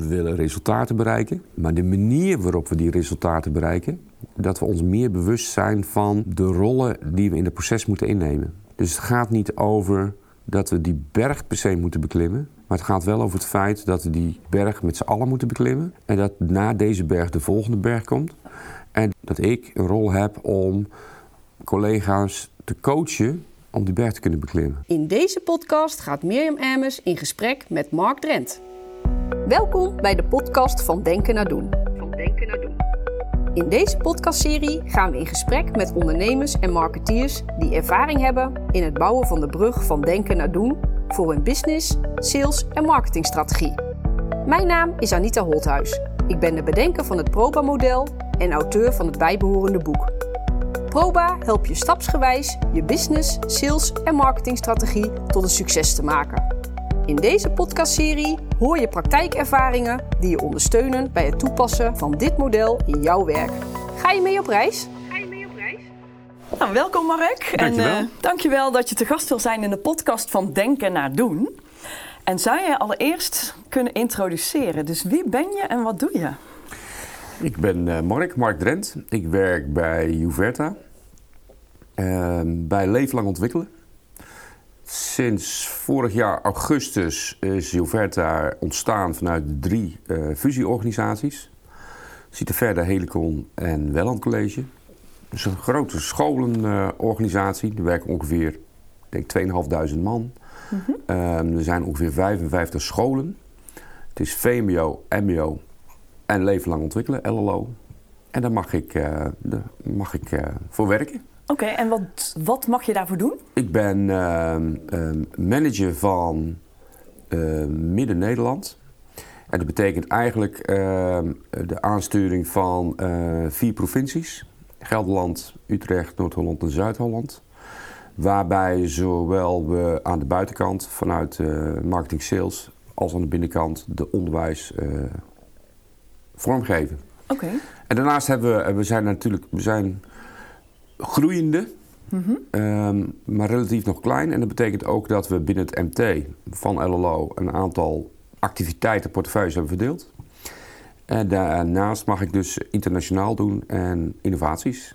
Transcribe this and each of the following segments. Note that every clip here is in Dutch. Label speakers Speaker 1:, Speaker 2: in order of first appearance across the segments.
Speaker 1: we willen resultaten bereiken. Maar de manier waarop we die resultaten bereiken, dat we ons meer bewust zijn van de rollen die we in het proces moeten innemen. Dus het gaat niet over dat we die berg per se moeten beklimmen. Maar het gaat wel over het feit dat we die berg met z'n allen moeten beklimmen. En dat na deze berg de volgende berg komt. En dat ik een rol heb om collega's te coachen om die berg te kunnen beklimmen.
Speaker 2: In deze podcast gaat Mirjam Emmers in gesprek met Mark Drent. Welkom bij de podcast van Denken naar Doen. Van Denken naar Doen. In deze podcastserie gaan we in gesprek met ondernemers en marketeers die ervaring hebben in het bouwen van de brug van denken naar doen voor hun business, sales en marketingstrategie. Mijn naam is Anita Holthuis. Ik ben de bedenker van het Proba-model en auteur van het bijbehorende boek. Proba helpt je stapsgewijs je business, sales en marketingstrategie tot een succes te maken. In deze podcastserie hoor je praktijkervaringen die je ondersteunen bij het toepassen van dit model in jouw werk. Ga je mee op reis? Ga je mee op reis? Nou, welkom Mark.
Speaker 1: Dankjewel.
Speaker 2: En uh, dankjewel dat je te gast wil zijn in de podcast van Denken naar Doen. En zou je allereerst kunnen introduceren? Dus wie ben je en wat doe je?
Speaker 1: Ik ben uh, Mark, Mark Drent. Ik werk bij Juverta. Uh, bij Leeflang Ontwikkelen. Sinds vorig jaar augustus is Juverta ontstaan vanuit drie uh, fusieorganisaties. Citerverda, Helicon en Welland College. Dus een grote scholenorganisatie. er werken ongeveer denk 2.500 man. Mm -hmm. um, er zijn ongeveer 55 scholen. Het is VMBO, MBO en leven lang ontwikkelen, LLO. En daar mag ik, uh, daar mag ik uh, voor werken.
Speaker 2: Oké, okay, en wat, wat mag je daarvoor doen?
Speaker 1: Ik ben uh, manager van Midden-Nederland. En dat betekent eigenlijk ehm, de aansturing van vier provincies. Gelderland, Utrecht, Noord-Holland en Zuid-Holland. Waarbij zowel we aan de buitenkant vanuit marketing sales als aan de binnenkant de onderwijs vormgeven.
Speaker 2: Oké. Okay.
Speaker 1: En daarnaast hebben we, we zijn natuurlijk, we zijn groeiende, mm -hmm. um, maar relatief nog klein. En dat betekent ook dat we binnen het MT van LLO een aantal activiteiten, portefeuilles hebben verdeeld. En daarnaast mag ik dus internationaal doen en innovaties.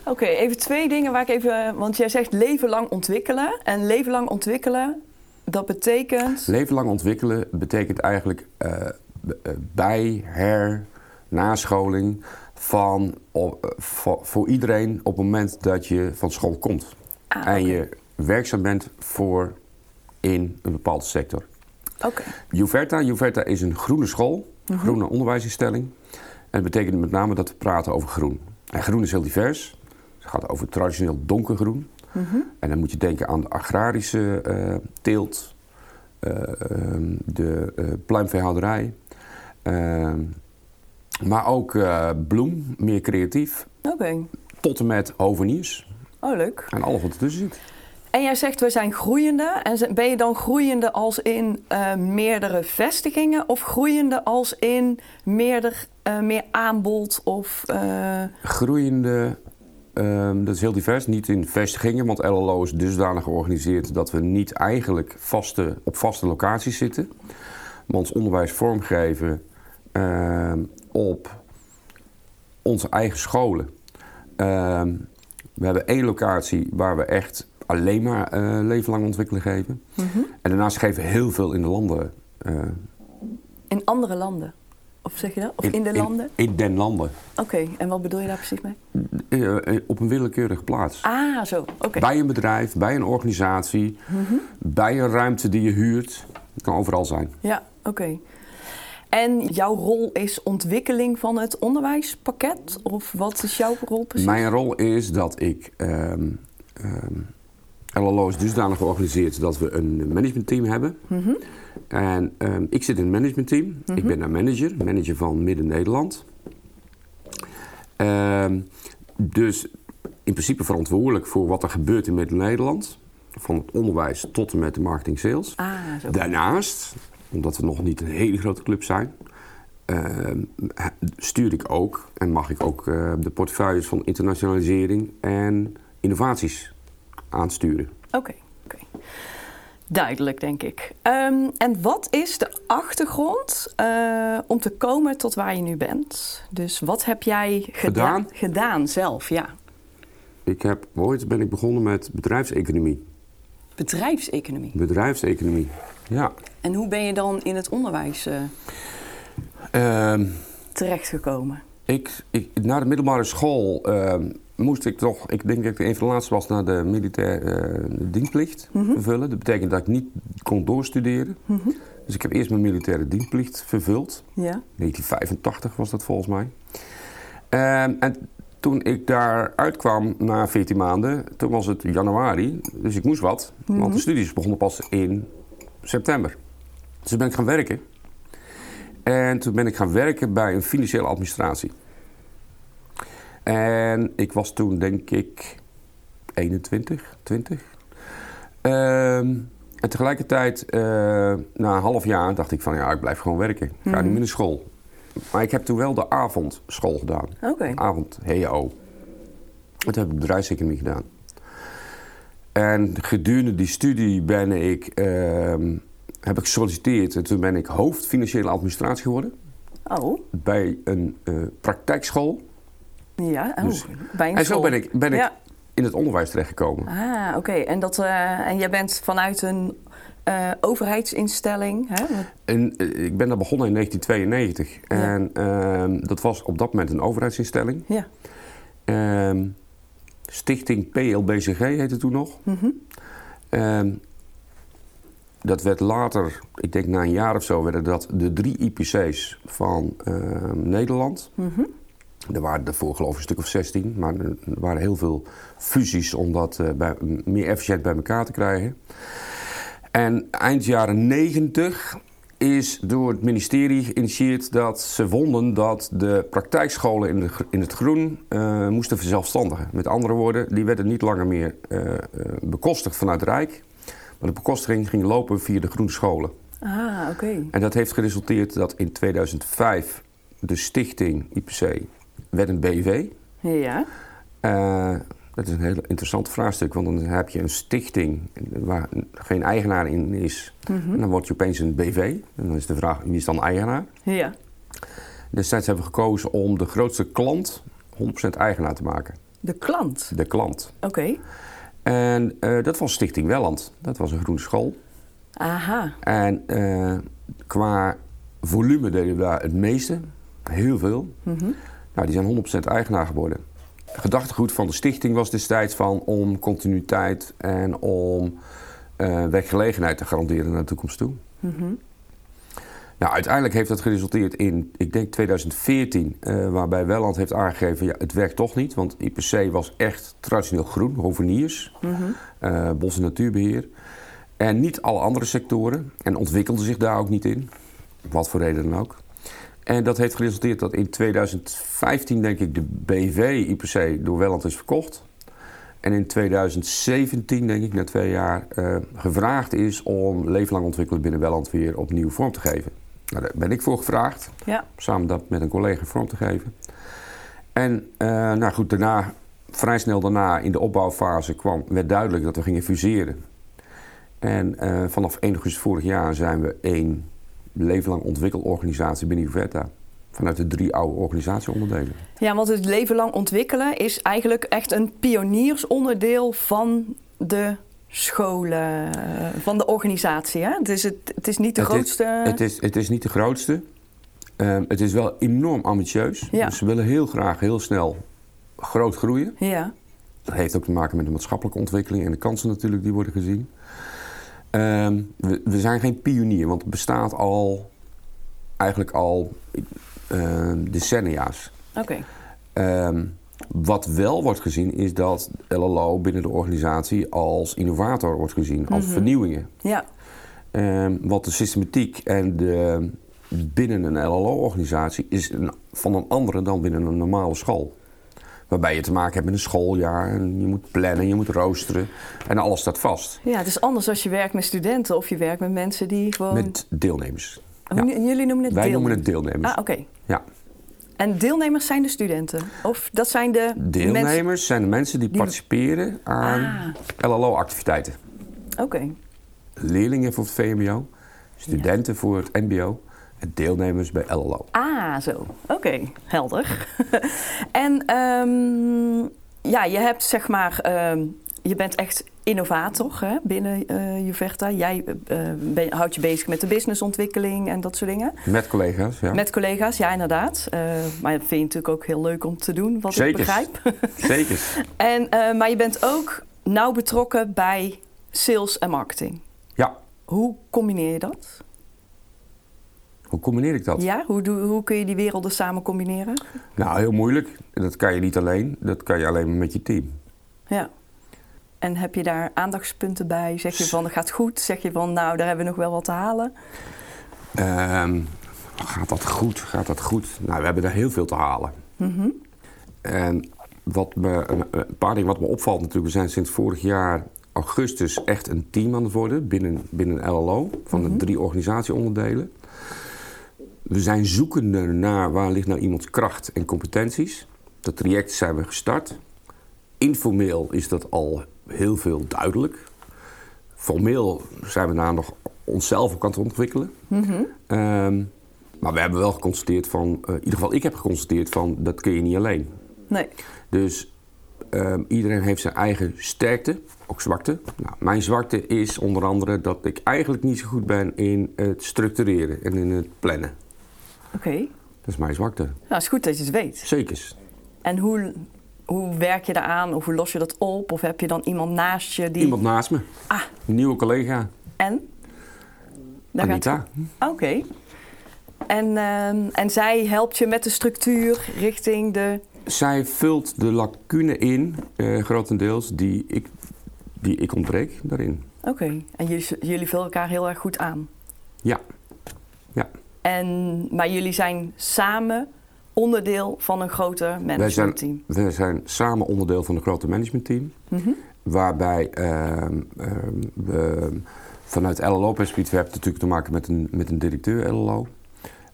Speaker 2: Oké, okay, even twee dingen waar ik even... Want jij zegt leven lang ontwikkelen. En leven lang ontwikkelen, dat betekent...
Speaker 1: Leven lang ontwikkelen betekent eigenlijk uh, bij, her, nascholing van, op, voor, voor, iedereen op het moment dat je van school komt.
Speaker 2: Ah,
Speaker 1: en je werkzaam bent voor in een bepaalde sector.
Speaker 2: Oké. Okay.
Speaker 1: Juverta, Juverta is een groene school, een -hmm. groene onderwijsinstelling. En dat betekent met name dat we praten over groen. En groen is heel divers. Het gaat over traditioneel donkergroen.
Speaker 2: -hmm.
Speaker 1: En dan moet je denken aan de agrarische uh, teelt, uh, de uh, pluimveehouderij. Ehm, maar ook uh, bloem, meer creatief.
Speaker 2: Oké. Okay.
Speaker 1: Tot en met hoveniers.
Speaker 2: Oh, leuk.
Speaker 1: En alles wat ertussen zit.
Speaker 2: En jij zegt we zijn groeiende. En ben je dan groeiende als in uh, meerdere vestigingen? Of groeiende als in meerder, uh, meer aanbod? Of, uh...
Speaker 1: Groeiende, um, dat is heel divers. Niet in vestigingen, want LLO is dusdanig georganiseerd dat we niet eigenlijk vaste, op vaste locaties zitten. Ons onderwijs vormgeven uh, op onze eigen scholen. Uh, we hebben één locatie waar we echt alleen maar uh, leven lang ontwikkelen geven.
Speaker 2: Mm -hmm.
Speaker 1: En daarnaast geven we heel veel in de landen. Uh,
Speaker 2: in andere landen? Of zeg je dat? Of in, in de landen?
Speaker 1: In, in den landen.
Speaker 2: Oké, okay. en wat bedoel je daar precies mee?
Speaker 1: Uh, op een willekeurige plaats.
Speaker 2: Ah, zo. Oké. Okay.
Speaker 1: Bij een bedrijf, bij een organisatie,
Speaker 2: mm -hmm.
Speaker 1: bij een ruimte die je huurt. Het kan overal zijn.
Speaker 2: Ja, oké. Okay. En jouw rol is ontwikkeling van het onderwijspakket? Of wat is jouw rol precies?
Speaker 1: Mijn rol is dat ik... Um, um, LLO is dusdanig georganiseerd dat we een managementteam hebben.
Speaker 2: Mm -hmm.
Speaker 1: En um, ik zit in het managementteam. Mm -hmm. Ik ben daar manager, manager van Midden-Nederland. dus in principe verantwoordelijk voor wat er gebeurt in Midden-Nederland. Van het onderwijs tot en met de marketing sales.
Speaker 2: Ah, zo.
Speaker 1: Daarnaast omdat we nog niet een hele grote club zijn, uh, stuur ik ook en mag ik ook uh, de portefeuilles van internationalisering en innovaties aansturen.
Speaker 2: Oké. Okay, okay.
Speaker 3: Duidelijk, denk ik. Ehm, en wat is de achtergrond eh, om te komen tot waar je nu bent? Dus wat heb jij gedaan?
Speaker 1: Gedaan?
Speaker 3: Gedaan zelf, ja.
Speaker 1: Ik heb ooit ben ik begonnen met bedrijfseconomie.
Speaker 3: Bedrijfseconomie.
Speaker 1: Bedrijfseconomie. Ja.
Speaker 3: En hoe ben je dan in het onderwijs eh,
Speaker 1: Ehm,
Speaker 3: terechtgekomen?
Speaker 1: ik, ik, na de middelbare school ehm, moest ik toch, ik denk dat ik een van de laatste was, naar de militair eh, dienstplicht vervullen. Dat betekent dat ik niet kon doorstuderen. Dus ik heb eerst mijn militaire dienstplicht vervuld.
Speaker 3: Ja.
Speaker 1: 1985 was dat volgens mij. Ehm, en toen ik daar uitkwam na 14 maanden, toen was het januari, dus ik moest wat. Want de studies begonnen pas in september. Dus toen ben ik gaan werken. En toen ben ik gaan werken bij een financiële administratie. En ik was toen denk ik 21, 20. Ehm, en tegelijkertijd, eh, na een half jaar, dacht ik van ja, ik blijf gewoon werken. Ik ga niet meer naar school. Maar ik heb toen wel de avondschool gedaan.
Speaker 3: Oké.
Speaker 1: Avond HEO. Dat heb ik bedrijfseconomie gedaan. En gedurende die studie ben ik, ehm, heb ik gesolliciteerd en toen ben ik hoofd financiële administratie geworden.
Speaker 3: Oh,
Speaker 1: Bij een eh, praktijkschool.
Speaker 3: ja. Oh,
Speaker 1: Dus-
Speaker 3: bij een
Speaker 1: En zo ben ik, ben ik
Speaker 3: Ja.
Speaker 1: in het onderwijs terechtgekomen.
Speaker 3: Ah, oké. En, dat, eh, en jij bent vanuit een eh, overheidsinstelling, hè?
Speaker 1: En, ik ben daar begonnen in 1992. En ehm, dat was op dat moment een overheidsinstelling.
Speaker 3: Ja.
Speaker 1: Ehm, Stichting PLBCG heette toen nog.
Speaker 3: Mhm.
Speaker 1: Ehm, dat werd later, ik denk na een jaar of zo, werden dat de drie IPC's van ehm, Nederland.
Speaker 3: Mhm.
Speaker 1: Er waren ervoor geloof ik een stuk of 16, maar er waren heel veel fusies om dat eh, bij, meer efficiënt bij elkaar te krijgen. En eind jaren 90 is door het ministerie geïnitieerd dat ze vonden dat de praktijkscholen in, de, in het groen eh, moesten verzelfstandigen. Met andere woorden, die werden niet langer meer eh, eh, bekostigd vanuit het Rijk. Maar de bekostiging ging lopen via de groene scholen.
Speaker 3: Ah, oké.
Speaker 1: En dat heeft geresulteerd dat in 2005 de stichting IPC werd een BV.
Speaker 3: Ja.
Speaker 1: Dat is een heel interessant vraagstuk, want dan heb je een stichting waar geen eigenaar in is. En dan word je opeens een BV. En dan is de vraag, wie is dan eigenaar?
Speaker 3: Ja.
Speaker 1: Destijds hebben we gekozen om de grootste klant 100% eigenaar te maken.
Speaker 3: De klant.
Speaker 1: De klant.
Speaker 3: Oké.
Speaker 1: En eh, dat was Stichting Welland. Dat was een groene school.
Speaker 3: Aha.
Speaker 1: En eh, qua volume deden we daar het meeste. Heel veel. Nou, die zijn 100% eigenaar geworden. Gedachtegoed van de stichting was destijds van om continuïteit en om eh, werkgelegenheid te garanderen naar de toekomst toe. Nou, uiteindelijk heeft dat geresulteerd in, ik denk 2014, eh, waarbij Welland heeft aangegeven, ja, het werkt toch niet, want IPC was echt traditioneel groen, hoveniers, eh, bos- en natuurbeheer. En niet alle andere sectoren. En ontwikkelde zich daar ook niet in. Wat voor reden dan ook. En dat heeft geresulteerd dat in 2015, denk ik, de BV IPC door Welland is verkocht. En in 2017, denk ik, na twee jaar, eh, gevraagd is om leven lang ontwikkelen binnen Welland weer opnieuw vorm te geven. Nou, daar ben ik voor gevraagd,
Speaker 3: Ja.
Speaker 1: samen dat met een collega vorm te geven. En eh, nou goed, daarna, vrij snel daarna, in de opbouwfase, kwam, werd duidelijk dat we gingen fuseren. En eh, vanaf 1 augustus vorig jaar zijn we één leven lang ontwikkelorganisatie binnen Juverta. Vanuit de drie oude organisatieonderdelen.
Speaker 3: Ja, want het leven lang ontwikkelen is eigenlijk echt een pioniersonderdeel van de scholen, van de organisatie. Hè? Het, is het, het is niet de
Speaker 1: Het is-
Speaker 3: grootste.
Speaker 1: Het is, het is niet de grootste. Ehm, het is wel enorm ambitieus.
Speaker 3: Ja.
Speaker 1: Dus ze willen heel graag heel snel groot groeien.
Speaker 3: Ja,
Speaker 1: Dat heeft ook te maken met de maatschappelijke ontwikkeling en de kansen natuurlijk die worden gezien. Ehm, we, we zijn geen pionier, want het bestaat al eigenlijk al ehm, decennia's.
Speaker 3: oké.
Speaker 1: Ehm, wat wel wordt gezien is dat LLO binnen de organisatie als innovator wordt gezien, als vernieuwingen.
Speaker 3: Ja,
Speaker 1: want de systematiek en de, binnen een LLO-organisatie is een, van een andere dan binnen een normale school. Waarbij je te maken hebt met een schooljaar en je moet plannen, je moet roosteren en alles staat vast.
Speaker 3: ja, het is anders als je werkt met studenten of je werkt met mensen die gewoon.
Speaker 1: Met deelnemers.
Speaker 3: Hoe- Jullie noemen het
Speaker 1: Wij
Speaker 3: deelnemers.
Speaker 1: noemen het deelnemers.
Speaker 3: Ah, oké.
Speaker 1: Ja.
Speaker 3: En deelnemers zijn de studenten? Of dat zijn de mensen.
Speaker 1: Deelnemers zijn de mensen die,
Speaker 3: Die-
Speaker 1: participeren aan
Speaker 3: Ah.
Speaker 1: LLO-activiteiten.
Speaker 3: Oké.
Speaker 1: leerlingen voor het VMBO, studenten voor het MBO deelnemers bij LLO.
Speaker 3: Ah, zo. Oké, helder. en ehm, ja, je hebt zeg maar, ehm, je bent echt innovator hè, binnen uh, Juverta. Jij uh, ben, houdt je bezig met de businessontwikkeling en dat soort dingen.
Speaker 1: Met collega's, ja.
Speaker 3: Met collega's, ja, inderdaad. Uh, maar dat vind je natuurlijk ook heel leuk om te doen, wat ik begrijp.
Speaker 1: Zeker.
Speaker 3: en, maar je bent ook nauw betrokken bij sales en marketing.
Speaker 1: Ja.
Speaker 3: Hoe combineer je dat?
Speaker 1: Hoe combineer ik dat?
Speaker 3: Ja, hoe, doe, hoe kun je die werelden samen combineren?
Speaker 1: Nou, heel moeilijk. Dat kan je niet alleen. Dat kan je alleen met je team.
Speaker 3: Ja. En heb je daar aandachtspunten bij? Zeg je van, het gaat goed? Zeg je van, nou, daar hebben we nog wel wat te halen?
Speaker 1: Um, gaat dat goed? Gaat dat goed? Nou, we hebben daar heel veel te halen.
Speaker 3: Mm -hmm.
Speaker 1: En wat me, een, paar dingen wat me opvalt natuurlijk. We zijn sinds vorig jaar augustus echt een team aan het worden binnen, binnen LLO. Van
Speaker 3: Mhm.
Speaker 1: de drie organisatieonderdelen. We zijn zoekende naar waar ligt nou iemands kracht en competenties. Dat traject zijn we gestart. Informeel is dat al heel veel duidelijk. Formeel zijn we daar nog onszelf op aan het ontwikkelen.
Speaker 3: Mhm.
Speaker 1: Um, maar we hebben wel geconstateerd van, uh, in ieder geval ik heb geconstateerd van, dat kun je niet alleen.
Speaker 3: Nee.
Speaker 1: Dus um, iedereen heeft zijn eigen sterkte, ook zwakte. Nou, mijn zwakte is onder andere dat ik eigenlijk niet zo goed ben in het structureren en in het plannen.
Speaker 3: Oké. Okay.
Speaker 1: Dat is mijn zwakte.
Speaker 3: Nou, het is goed dat je het weet.
Speaker 1: Zeker.
Speaker 3: En hoe, hoe werk je daaraan of hoe los je dat op? Of heb je dan iemand naast je die...
Speaker 1: Iemand naast me.
Speaker 3: Ah.
Speaker 1: Een nieuwe collega.
Speaker 3: En?
Speaker 1: Daar Anita.
Speaker 3: Oké. Okay. En, uh, en zij helpt je met de structuur richting de...
Speaker 1: Zij vult de lacune in, uh, grotendeels, die ik, die ik ontbreek daarin.
Speaker 3: Oké. Okay. En jullie, jullie vullen elkaar heel erg goed aan?
Speaker 1: Ja. Ja.
Speaker 3: En, maar jullie zijn samen onderdeel van een groter managementteam?
Speaker 1: Zijn, wij zijn samen onderdeel van een groter managementteam.
Speaker 3: Mm -hmm.
Speaker 1: Waarbij uh, uh, we vanuit LLO-perspectief hebben we natuurlijk te maken met een, met een directeur LLO.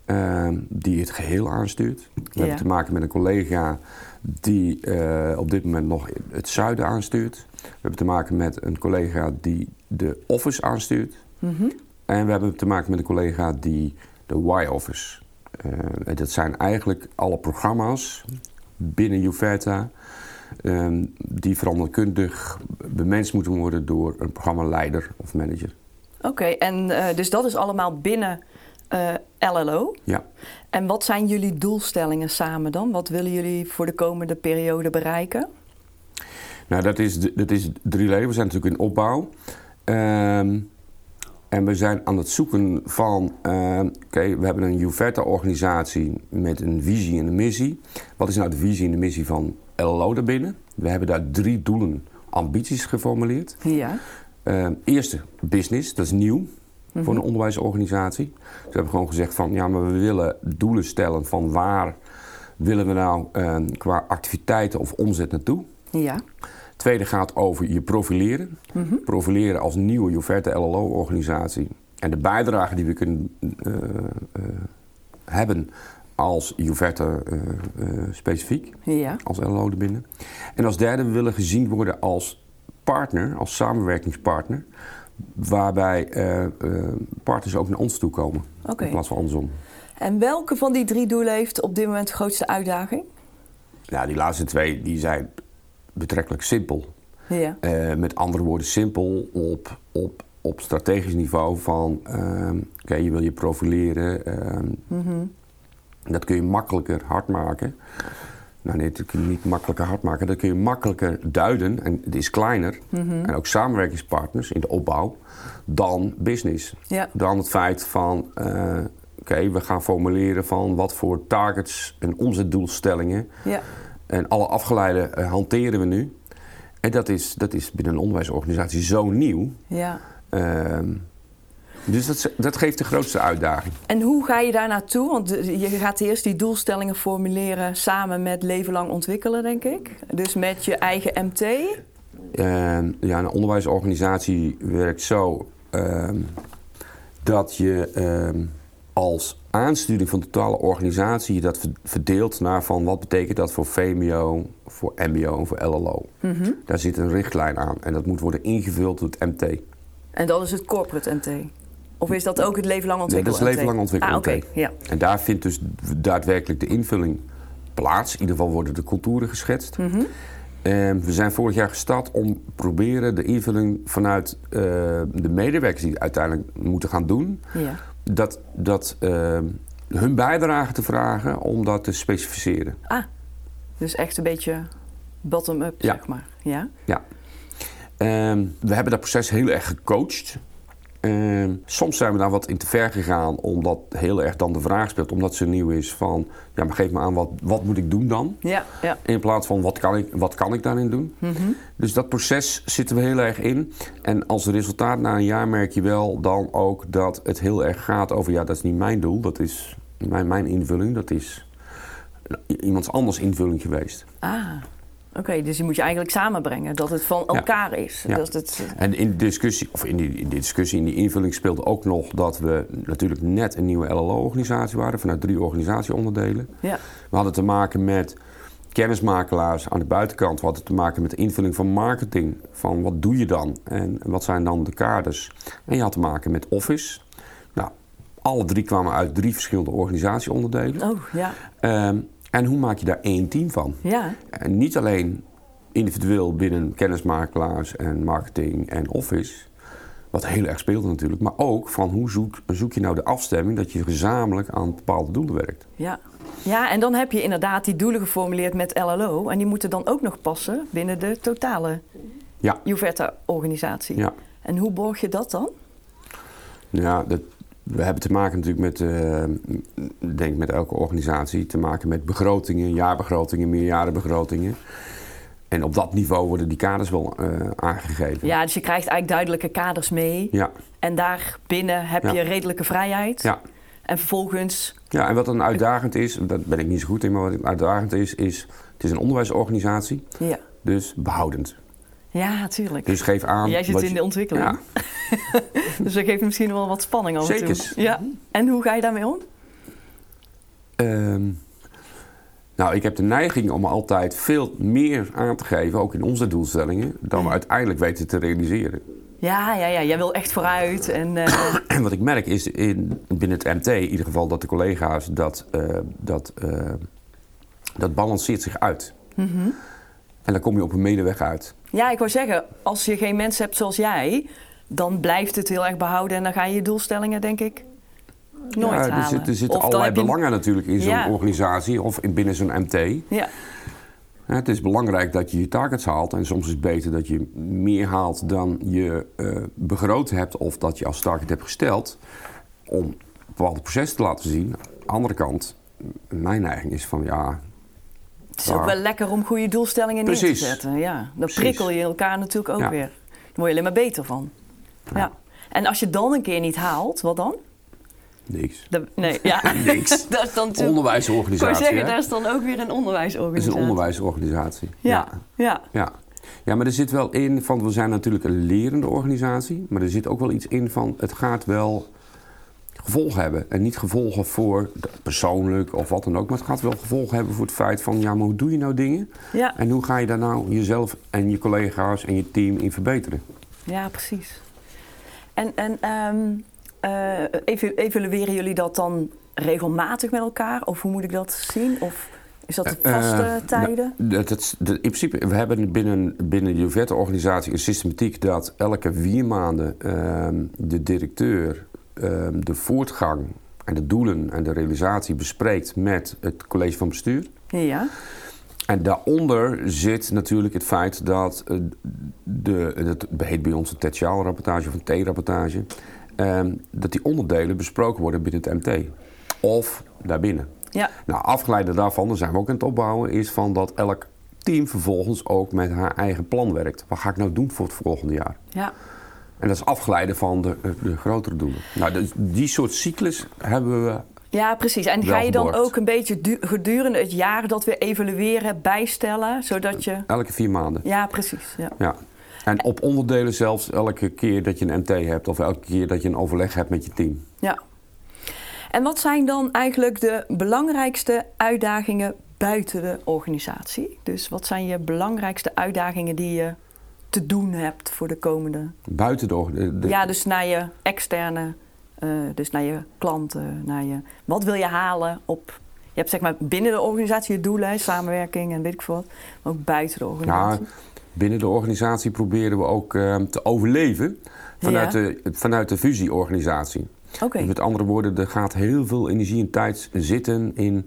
Speaker 1: Uh, die het geheel aanstuurt. We
Speaker 3: ja.
Speaker 1: hebben te maken met een collega die uh, op dit moment nog het zuiden aanstuurt. We hebben te maken met een collega die de office aanstuurt.
Speaker 3: Mm -hmm.
Speaker 1: En we hebben te maken met een collega die de Y-office. Uh, en dat zijn eigenlijk alle programma's binnen Juverta um, die veranderkundig bemenst moeten worden door een programmaleider of manager.
Speaker 3: Oké, okay, en uh, dus dat is allemaal binnen uh, LLO.
Speaker 1: Ja.
Speaker 3: En wat zijn jullie doelstellingen samen dan? Wat willen jullie voor de komende periode bereiken?
Speaker 1: Nou, dat is, dat is drie leden. We zijn natuurlijk in opbouw. Um, en we zijn aan het zoeken van, uh, oké, okay, we hebben een Juverta-organisatie met een visie en een missie. Wat is nou de visie en de missie van LLO daarbinnen? We hebben daar drie doelen, ambities geformuleerd.
Speaker 3: Ja.
Speaker 1: Uh, eerste, business, dat is nieuw mm -hmm. voor een onderwijsorganisatie. Dus we hebben gewoon gezegd van, ja, maar we willen doelen stellen van waar willen we nou uh, qua activiteiten of omzet naartoe.
Speaker 3: Ja.
Speaker 1: Tweede gaat over je profileren.
Speaker 3: Mm -hmm.
Speaker 1: Profileren als nieuwe Juverta LLO-organisatie. En de bijdrage die we kunnen uh, uh, hebben als Juverta uh, specifiek.
Speaker 3: Ja.
Speaker 1: Als LLO erbinnen. En als derde, we willen gezien worden als partner, als samenwerkingspartner. Waarbij partners ook naar ons toe komen.
Speaker 3: Okay.
Speaker 1: In plaats van andersom.
Speaker 3: En welke van die drie doelen heeft op dit moment de grootste uitdaging?
Speaker 1: Ja, die laatste twee die zijn betrekkelijk simpel.
Speaker 3: Ja.
Speaker 1: Uh, met andere woorden, simpel op, op, op strategisch niveau van... Uh, okay, je wil je profileren. Uh,
Speaker 3: mm -hmm.
Speaker 1: Dat kun je makkelijker hard maken. Nou nee, dat kun je niet makkelijker hard maken. Dat kun je makkelijker duiden, en het is kleiner...
Speaker 3: Mm -hmm.
Speaker 1: en ook samenwerkingspartners in de opbouw... dan business.
Speaker 3: Ja.
Speaker 1: Dan het feit van... uh, oké, okay, we gaan formuleren van wat voor targets en omzetdoelstellingen...
Speaker 3: Ja.
Speaker 1: En alle afgeleiden uh, hanteren we nu. En dat is, dat is binnen een onderwijsorganisatie zo nieuw.
Speaker 3: Ja.
Speaker 1: Uh, dus dat, dat, geeft de grootste uitdaging.
Speaker 3: En hoe ga je daar naartoe? Want je gaat eerst die doelstellingen formuleren samen met leven lang ontwikkelen, denk ik. Dus met je eigen MT.
Speaker 1: Uh, ja, een onderwijsorganisatie werkt zo dat je als aansturing van de totale organisatie dat verdeelt naar van wat betekent dat voor VMBO, voor MBO en voor LLO.
Speaker 3: Mm -hmm.
Speaker 1: Daar zit een richtlijn aan en dat moet worden ingevuld door het MT.
Speaker 3: En dat is het corporate MT? Of is dat ook het leven lang
Speaker 1: Nee,
Speaker 3: ontwikkelen
Speaker 1: dat is leven lang ontwikkelen.
Speaker 3: Ah. Ja.
Speaker 1: En daar vindt dus daadwerkelijk de invulling plaats. In ieder geval worden de contouren geschetst.
Speaker 3: Mhm.
Speaker 1: En we zijn vorig jaar gestart om proberen de invulling vanuit eh, de medewerkers die het uiteindelijk moeten gaan doen,
Speaker 3: ja.
Speaker 1: Dat, dat eh, hun bijdrage te vragen om dat te specificeren.
Speaker 3: Ah, dus echt een beetje bottom-up,
Speaker 1: Ja.
Speaker 3: zeg maar. Ja.
Speaker 1: Ja. Ehm, we hebben dat proces heel erg gecoacht. Ehm, soms zijn we daar wat in te ver gegaan, omdat heel erg dan de vraag speelt, omdat ze nieuw is van, ja, maar geef me aan, wat, wat moet ik doen dan?
Speaker 3: Ja, ja.
Speaker 1: In plaats van, wat kan ik, wat kan ik daarin doen?
Speaker 3: Mhm.
Speaker 1: Dus dat proces zitten we heel erg in. En als resultaat na een jaar merk je wel dan ook dat het heel erg gaat over, ja, dat is niet mijn doel, dat is mijn, mijn invulling, dat is iemands anders invulling geweest.
Speaker 3: Ah, oké. dus die moet je eigenlijk samenbrengen. Dat het van
Speaker 1: Ja.
Speaker 3: elkaar is.
Speaker 1: Ja.
Speaker 3: Dat het,
Speaker 1: En in de discussie, of in die, in die discussie, in die invulling speelde ook nog dat we natuurlijk net een nieuwe LLO-organisatie waren, vanuit drie organisatieonderdelen.
Speaker 3: ja.
Speaker 1: We hadden te maken met kennismakelaars aan de buitenkant. We hadden te maken met de invulling van marketing. Van wat doe je dan en wat zijn dan de kaders? En je had te maken met Office. Nou, alle drie kwamen uit drie verschillende organisatieonderdelen.
Speaker 3: Oh, ja.
Speaker 1: Ehm, en hoe maak je daar één team van?
Speaker 3: Ja.
Speaker 1: En niet alleen individueel binnen kennismakelaars en marketing en Office. Wat heel erg speelde natuurlijk. Maar ook van hoe zoek, zoek je nou de afstemming dat je gezamenlijk aan bepaalde doelen werkt.
Speaker 3: Ja. ja, en dan heb je inderdaad die doelen geformuleerd met LLO. En die moeten dan ook nog passen binnen de totale
Speaker 1: Ja.
Speaker 3: Juverta-organisatie.
Speaker 1: Ja.
Speaker 3: En hoe borg je dat dan?
Speaker 1: Ja, dat, we hebben te maken natuurlijk met, ik denk met elke organisatie, te maken met begrotingen, jaarbegrotingen, meerjarenbegrotingen. En op dat niveau worden die kaders wel eh, aangegeven.
Speaker 3: Ja, dus je krijgt eigenlijk duidelijke kaders mee.
Speaker 1: Ja,
Speaker 3: En daarbinnen heb
Speaker 1: Ja.
Speaker 3: je redelijke vrijheid.
Speaker 1: ja.
Speaker 3: En vervolgens,
Speaker 1: ja, en wat dan uitdagend is, dat ben ik niet zo goed in, maar wat uitdagend is, is het is een onderwijsorganisatie,
Speaker 3: ja.
Speaker 1: dus behoudend.
Speaker 3: Ja, natuurlijk.
Speaker 1: Dus geef aan.
Speaker 3: Jij zit in
Speaker 1: je-
Speaker 3: de ontwikkeling.
Speaker 1: Ja,
Speaker 3: Dus dat geeft misschien wel wat spanning toe.
Speaker 1: Zekers.
Speaker 3: Ja. En hoe ga je daarmee om?
Speaker 1: Ehm, nou, ik heb de neiging om altijd veel meer aan te geven, ook in onze doelstellingen, dan we uiteindelijk weten te realiseren.
Speaker 3: Ja, ja, ja. Jij wil echt vooruit. En, eh,
Speaker 1: En wat ik merk is in, binnen het MT, in ieder geval dat de collega's, dat, eh, dat, eh, dat balanceert zich uit.
Speaker 3: mhm.
Speaker 1: En dan kom je op een medeweg uit.
Speaker 3: Ja, ik wou zeggen, als je geen mensen hebt zoals jij, dan blijft het heel erg behouden en dan ga je je doelstellingen, denk ik, nooit
Speaker 1: ja, er,
Speaker 3: halen.
Speaker 1: zit, er zitten allerlei
Speaker 3: je-
Speaker 1: belangen natuurlijk in zo'n
Speaker 3: Ja.
Speaker 1: organisatie of in, binnen zo'n MT.
Speaker 3: Ja,
Speaker 1: Ja, het is belangrijk dat je je targets haalt. En soms is het beter dat je meer haalt dan je eh begroot hebt of dat je als target hebt gesteld. Om bepaalde processen te laten zien. Aan de andere kant, mijn neiging is van ja,
Speaker 3: het is ook wel lekker om goede doelstellingen neer
Speaker 1: Precies.
Speaker 3: te zetten. Ja, dan
Speaker 1: Precies.
Speaker 3: prikkel je elkaar natuurlijk ook
Speaker 1: Ja.
Speaker 3: weer. Daar word je alleen maar beter van. Ja. En als je dan een keer niet haalt, wat dan?
Speaker 1: niks.
Speaker 3: Dat- nee, ja.
Speaker 1: Niks.
Speaker 3: dat is dan natuurlijk... Ik
Speaker 1: Onderwijsorganisatie.
Speaker 3: zeggen,
Speaker 1: hè?
Speaker 3: daar is dan ook weer een
Speaker 1: Het is
Speaker 3: onderwijsorganisatie.
Speaker 1: een onderwijsorganisatie.
Speaker 3: Ja, ja.
Speaker 1: Ja. ja, maar er zit wel in van, we zijn natuurlijk een lerende organisatie, maar er zit ook wel iets in van, het gaat wel gevolgen hebben. En niet gevolgen voor persoonlijk of wat dan ook, maar het gaat wel gevolgen hebben voor het feit van, ja, maar hoe doe je nou dingen?
Speaker 3: ja.
Speaker 1: En hoe ga je daar nou jezelf en je collega's en je team in verbeteren?
Speaker 3: Ja, precies. En, en eh, ev- evalueren jullie dat dan regelmatig met elkaar? Of hoe moet ik dat zien? Of is dat op vaste
Speaker 1: Eh,
Speaker 3: tijden?
Speaker 1: nou, dat, dat, dat- in principe, we hebben binnen, binnen de Juvette-organisatie een systematiek dat elke vier maanden ehm, de directeur de voortgang en de doelen en de realisatie bespreekt met het college van bestuur.
Speaker 3: ja.
Speaker 1: En daaronder zit natuurlijk het feit dat eh, de, dat heet bij ons een tertiaalrapportage of een T-rapportage, ehm, dat die onderdelen besproken worden binnen het MT. Of daarbinnen.
Speaker 3: Ja.
Speaker 1: Nou, afgeleide daarvan, daar zijn we ook aan het opbouwen, is van dat elk team vervolgens ook met haar eigen plan werkt. Wat ga ik nou doen voor het volgende jaar?
Speaker 3: ja.
Speaker 1: En dat is afgeleide van de, de grotere doelen. Nou, dus die soort cyclus hebben we.
Speaker 3: Ja, precies. En ga je dan ook een beetje du- gedurende het jaar dat weer evalueren, bijstellen, zodat je...
Speaker 1: Elke vier maanden.
Speaker 3: Ja, precies. Ja.
Speaker 1: Ja. En op onderdelen zelfs elke keer dat je een MT hebt of elke keer dat je een overleg hebt met je team.
Speaker 3: ja. En wat zijn dan eigenlijk de belangrijkste uitdagingen buiten de organisatie? Dus wat zijn je belangrijkste uitdagingen die je te doen hebt voor de komende...
Speaker 1: Buiten de,
Speaker 3: Ja, dus naar je externe, eh, dus naar je klanten, naar je... Wat wil je halen op... Je hebt zeg maar binnen de organisatie je doelen, samenwerking en weet ik veel wat. Maar ook buiten de
Speaker 1: Ja,
Speaker 3: organisatie.
Speaker 1: binnen de organisatie proberen we ook eh, te overleven vanuit,
Speaker 3: Ja.
Speaker 1: de, vanuit de fusieorganisatie.
Speaker 3: Oké,
Speaker 1: Dus met andere woorden, er gaat heel veel energie en tijd zitten in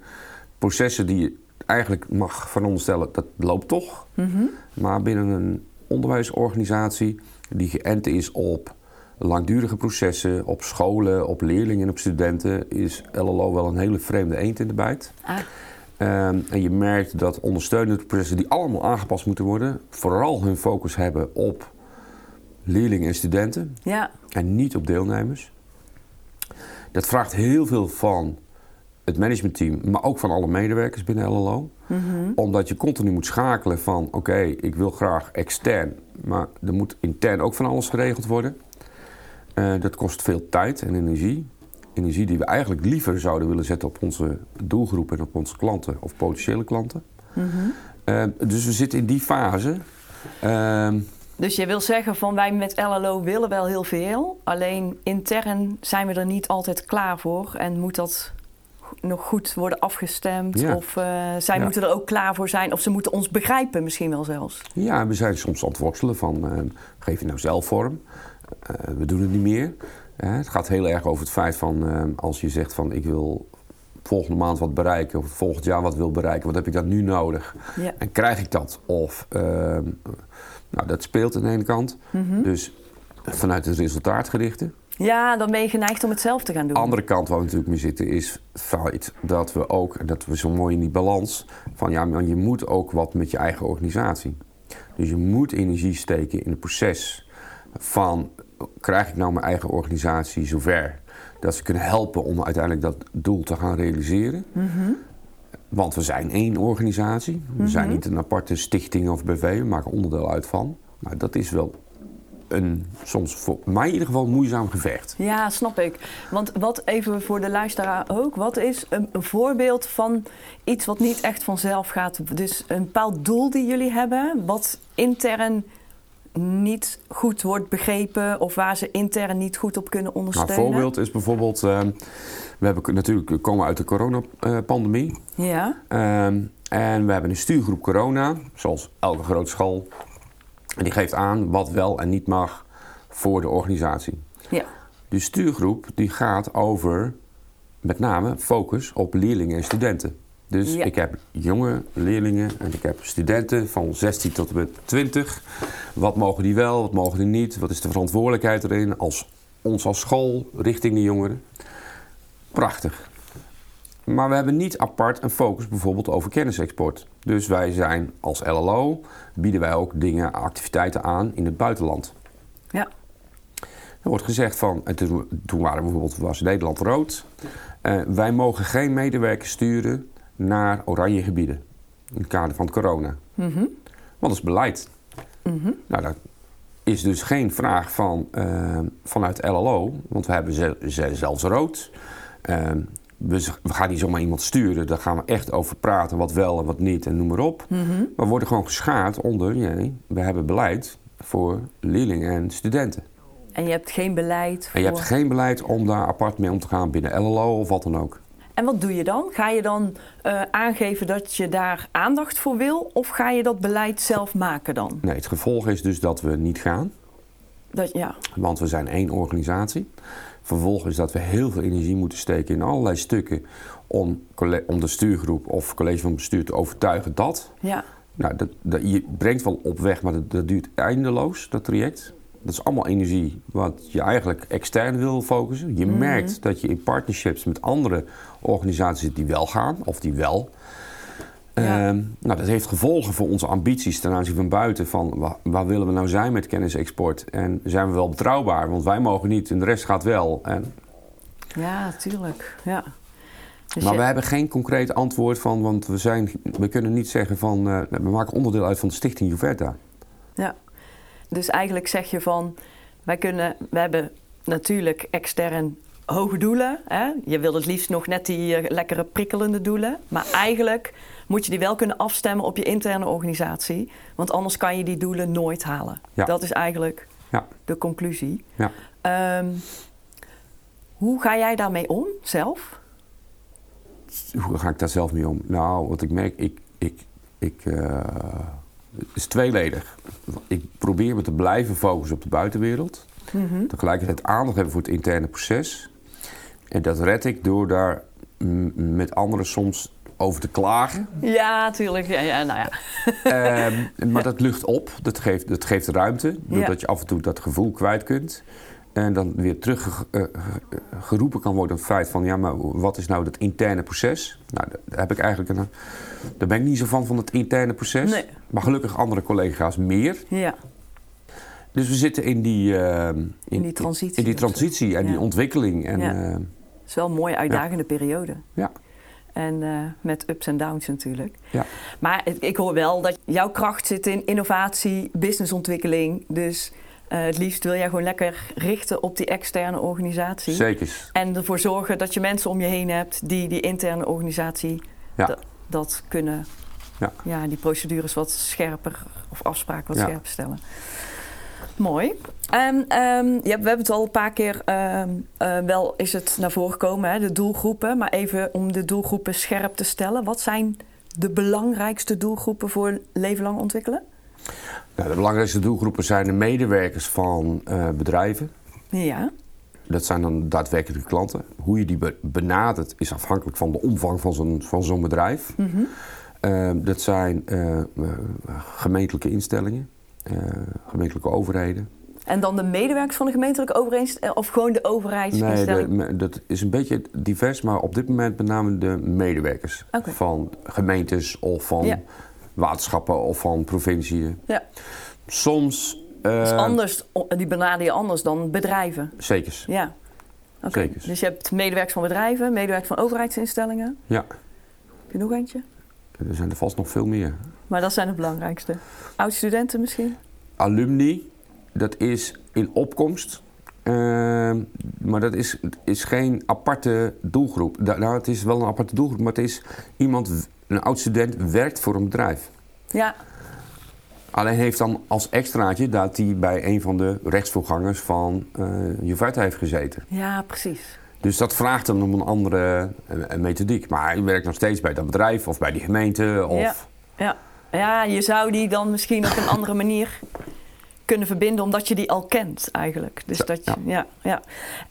Speaker 1: processen die je eigenlijk mag veronderstellen, dat loopt toch.
Speaker 3: Mhm.
Speaker 1: Maar binnen een onderwijsorganisatie die geënt is op langdurige processen, op scholen, op leerlingen en op studenten, is LLO wel een hele vreemde eend in de bijt.
Speaker 3: Ah,
Speaker 1: Ehm, en je merkt dat ondersteunende processen die allemaal aangepast moeten worden, vooral hun focus hebben op leerlingen en studenten
Speaker 3: ja,
Speaker 1: en niet op deelnemers. Dat vraagt heel veel van het managementteam, maar ook van alle medewerkers binnen LLO.
Speaker 3: mhm.
Speaker 1: Omdat je continu moet schakelen van oké, ik wil graag extern, maar er moet intern ook van alles geregeld worden. Eh, dat kost veel tijd en energie. Energie die we eigenlijk liever zouden willen zetten op onze doelgroep en op onze klanten of potentiële klanten.
Speaker 3: Mhm.
Speaker 1: Eh, dus we zitten in die fase. Ehm,
Speaker 3: Dus je wil zeggen van wij met LLO willen wel heel veel, alleen intern zijn we er niet altijd klaar voor en moet dat nog goed worden afgestemd
Speaker 1: Ja.
Speaker 3: of eh, zij
Speaker 1: Ja.
Speaker 3: moeten er ook klaar voor zijn of ze moeten ons begrijpen misschien wel zelfs.
Speaker 1: Ja, we zijn soms aan het worstelen van, eh, geef je nou zelf vorm? Eh, we doen het niet meer. Het gaat heel erg over het feit van, als je zegt van ik wil volgende maand wat bereiken of volgend jaar wat wil bereiken, wat heb ik dat nu nodig?
Speaker 3: Ja.
Speaker 1: En krijg ik dat? Of, ehm, nou dat speelt aan de ene kant.
Speaker 3: Mhm.
Speaker 1: Dus vanuit het resultaatgerichte.
Speaker 3: Ja, dan ben je geneigd om het zelf te gaan doen.
Speaker 1: andere kant waar we natuurlijk mee zitten is het feit dat we ook, dat we zo mooi in die balans, van ja, maar je moet ook wat met je eigen organisatie. Dus je moet energie steken in het proces van, krijg ik nou mijn eigen organisatie zover dat ze kunnen helpen om uiteindelijk dat doel te gaan realiseren.
Speaker 3: Mhm.
Speaker 1: Want we zijn één organisatie. We zijn niet een aparte stichting of BV. We maken onderdeel uit van. Maar dat is wel een soms voor mij in ieder geval een moeizaam gevecht.
Speaker 3: Ja, snap ik. Want wat even voor de luisteraar ook, wat is een, een voorbeeld van iets wat niet echt vanzelf gaat? Dus een bepaald doel die jullie hebben, wat intern niet goed wordt begrepen of waar ze intern niet goed op kunnen
Speaker 1: Nou, een
Speaker 3: ondersteunen?
Speaker 1: voorbeeld is bijvoorbeeld, ehm, we hebben natuurlijk we komen uit de coronapandemie.
Speaker 3: Ja,
Speaker 1: Ehm, en we hebben een stuurgroep corona, zoals elke grote school. En die geeft aan wat wel en niet mag voor de organisatie.
Speaker 3: ja,
Speaker 1: Die stuurgroep die gaat over met name focus op leerlingen en studenten. Dus
Speaker 3: Ja.
Speaker 1: ik heb jonge leerlingen en ik heb studenten van 16 tot en met 20. Wat mogen die wel, wat mogen die niet? Wat is de verantwoordelijkheid erin als ons als school richting de jongeren? Prachtig. Maar we hebben niet apart een focus bijvoorbeeld over kennisexport. Dus wij zijn als LLO, bieden wij ook dingen, activiteiten aan in het buitenland.
Speaker 3: ja,
Speaker 1: Er wordt gezegd van, en toen, toen waren bijvoorbeeld, was Nederland rood. Eh, wij mogen geen medewerkers sturen naar oranje gebieden. In het kader van corona.
Speaker 3: Mhm.
Speaker 1: Want dat is beleid.
Speaker 3: Mhm.
Speaker 1: Nou, dat is dus geen vraag van, eh, vanuit LLO. Want we hebben ze, ze- zelfs rood. Eh, we, z- we gaan niet zomaar iemand sturen. Daar gaan we echt over praten. Wat wel en wat niet en noem maar op.
Speaker 3: Mhm.
Speaker 1: Maar we worden gewoon geschaard onder... Nee, we hebben beleid voor leerlingen en studenten.
Speaker 3: En je hebt geen beleid
Speaker 1: En je
Speaker 3: voor-
Speaker 1: hebt geen beleid om daar apart mee om te gaan binnen LLO of wat dan ook.
Speaker 3: En wat doe je dan? Ga je dan eh, aangeven dat je daar aandacht voor wil? Of ga je dat beleid zelf maken dan?
Speaker 1: Nee, het gevolg is dus dat we niet gaan,
Speaker 3: Dat, ja,
Speaker 1: want we zijn één organisatie. Vervolgens dat we heel veel energie moeten steken in allerlei stukken om, om de stuurgroep of college van bestuur te overtuigen dat.
Speaker 3: ja,
Speaker 1: Nou, dat, dat, je brengt wel op weg, maar dat, dat duurt eindeloos, dat traject. Dat is allemaal energie wat je eigenlijk extern wil focussen. Je merkt dat je in partnerships met andere organisaties zit die wel gaan of die wel.
Speaker 3: Ja.
Speaker 1: Ehm, nou, dat heeft gevolgen voor onze ambities ten aanzien van buiten. Van waar, waar willen we nou zijn met kennisexport? En zijn we wel betrouwbaar? Want wij mogen niet en de rest gaat wel. En,
Speaker 3: ja, tuurlijk. Ja. Dus
Speaker 1: maar
Speaker 3: je-
Speaker 1: we hebben geen concreet antwoord van, want we, zijn, we kunnen niet zeggen van eh, we maken onderdeel uit van de stichting Juverta.
Speaker 3: Ja. Dus eigenlijk zeg je van, wij kunnen, we hebben natuurlijk extern hoge doelen. Hè? Je wil het liefst nog net die eh, lekkere prikkelende doelen. Maar eigenlijk moet je die wel kunnen afstemmen op je interne organisatie. Want anders kan je die doelen nooit halen.
Speaker 1: Ja.
Speaker 3: Dat is eigenlijk
Speaker 1: Ja.
Speaker 3: de conclusie.
Speaker 1: Ja.
Speaker 3: Ehm, hoe ga jij daarmee om zelf?
Speaker 1: Hoe ga ik daar zelf mee om? Nou, wat ik merk, ik, ik, ik, eh, het is tweeledig. Ik probeer me te blijven focussen op de buitenwereld. Tegelijkertijd aandacht hebben voor het interne proces. En dat red ik door daar met anderen soms over te klagen.
Speaker 3: Ja, tuurlijk. Ja, ja, nou ja.
Speaker 1: Ehm, maar dat lucht op, dat geeft, dat geeft ruimte. Doordat
Speaker 3: Ja.
Speaker 1: je af en toe dat gevoel kwijt kunt. En dan weer teruggeroepen kan worden op het feit van... ja, maar wat is nou dat interne proces? Nou, daar, heb ik eigenlijk een, daar ben ik niet zo van, van het interne proces.
Speaker 3: Nee.
Speaker 1: Maar gelukkig andere collega's meer.
Speaker 3: ja.
Speaker 1: Dus we zitten in die, ehm, in,
Speaker 3: die transitie
Speaker 1: In die transitie en die ontwikkeling. En,
Speaker 3: Ja.
Speaker 1: ehm,
Speaker 3: is wel een mooie uitdagende periode.
Speaker 1: ja.
Speaker 3: En eh, met ups en downs natuurlijk.
Speaker 1: Ja.
Speaker 3: Maar ik, hoor wel dat jouw kracht zit in innovatie, businessontwikkeling. Dus eh, het liefst wil jij gewoon lekker richten op die externe organisatie.
Speaker 1: zeker.
Speaker 3: En ervoor zorgen dat je mensen om je heen hebt die die interne organisatie
Speaker 1: Ja.
Speaker 3: dat, kunnen.
Speaker 1: Ja.
Speaker 3: Ja, die procedures wat scherper of afspraken wat scherper stellen. Mooi. En ehm, ja, we hebben het al een paar keer, ehm, eh, wel is het naar voren gekomen, hè, de doelgroepen. Maar even om de doelgroepen scherp te stellen. Wat zijn de belangrijkste doelgroepen voor leven lang ontwikkelen?
Speaker 1: Nou, de belangrijkste doelgroepen zijn de medewerkers van eh, bedrijven.
Speaker 3: Ja,
Speaker 1: Dat zijn dan daadwerkelijke klanten. Hoe je die be- benadert is afhankelijk van de omvang van zo'n, van zo'n bedrijf. Eh, dat zijn eh, gemeentelijke instellingen, gemeentelijke overheden.
Speaker 3: en dan de medewerkers van de gemeentelijke overeenst of gewoon de
Speaker 1: Nee,
Speaker 3: overheidsinstelling?
Speaker 1: de- me- dat is een beetje divers, maar op dit moment met name de medewerkers. Van gemeentes of van
Speaker 3: Ja.
Speaker 1: waterschappen of van provinciën.
Speaker 3: Ja,
Speaker 1: Soms... eh,
Speaker 3: dus anders, die benader je anders dan bedrijven.
Speaker 1: Zekers,
Speaker 3: Ja. Oké. Dus je hebt medewerkers van bedrijven, medewerkers van overheidsinstellingen.
Speaker 1: ja.
Speaker 3: Heb je nog eentje?
Speaker 1: Er zijn er vast nog veel meer.
Speaker 3: Maar dat zijn de belangrijkste. Oud-studenten misschien?
Speaker 1: alumni, dat is in opkomst. Ehm, maar dat is, is geen aparte doelgroep. Da- Nou, het is wel een aparte doelgroep, maar het is iemand, een oud student, werkt voor een bedrijf.
Speaker 3: Ja,
Speaker 1: Alleen heeft dan als extraatje dat hij bij een van de rechtsvoorgangers van Juventus heeft gezeten.
Speaker 3: ja precies.
Speaker 1: Dus dat vraagt hem om een andere methodiek. Maar hij werkt nog steeds bij dat bedrijf of bij die gemeente. Of...
Speaker 3: Ja. Ja. Ja, je zou die dan misschien op een andere manier kunnen verbinden, omdat je die al kent eigenlijk. Dus
Speaker 1: Ja,
Speaker 3: dat je,
Speaker 1: ja.
Speaker 3: ja. Ja,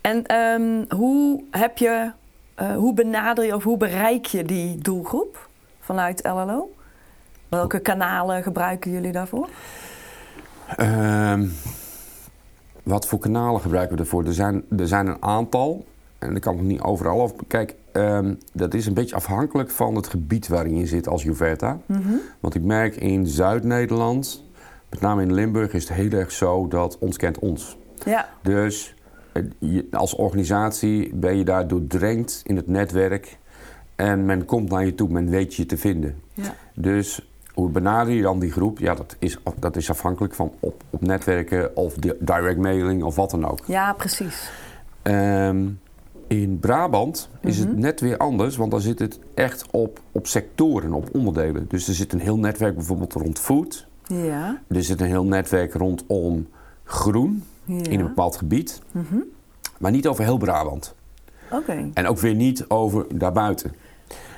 Speaker 3: En ehm, hoe heb je, eh, hoe benader je of hoe bereik je die doelgroep vanuit LLO? Welke kanalen gebruiken jullie daarvoor?
Speaker 1: Ehm, wat voor kanalen gebruiken we ervoor? Er zijn, er zijn een aantal. En ik kan het niet overal over. Kijk, ehm, dat is een beetje afhankelijk van het gebied waarin je zit als Juverta. Want ik merk in Zuid-Nederland, met name in Limburg, is het heel erg zo dat ons kent ons.
Speaker 3: Ja,
Speaker 1: Dus eh, als organisatie ben je daar doordrenkt in het netwerk. En men komt naar je toe, men weet je te vinden.
Speaker 3: ja.
Speaker 1: Dus hoe benader je dan die groep? Ja, dat is, dat is afhankelijk van op, op netwerken of di- direct mailing of wat dan ook.
Speaker 3: ja precies.
Speaker 1: Ehm, in Brabant is het net weer anders, want dan zit het echt op, op sectoren, op onderdelen. Dus er zit een heel netwerk bijvoorbeeld rond food.
Speaker 3: Ja,
Speaker 1: Er zit een heel netwerk rondom groen
Speaker 3: ja.
Speaker 1: in een bepaald gebied. Maar niet over heel Brabant.
Speaker 3: Oké.
Speaker 1: En ook weer niet over daarbuiten.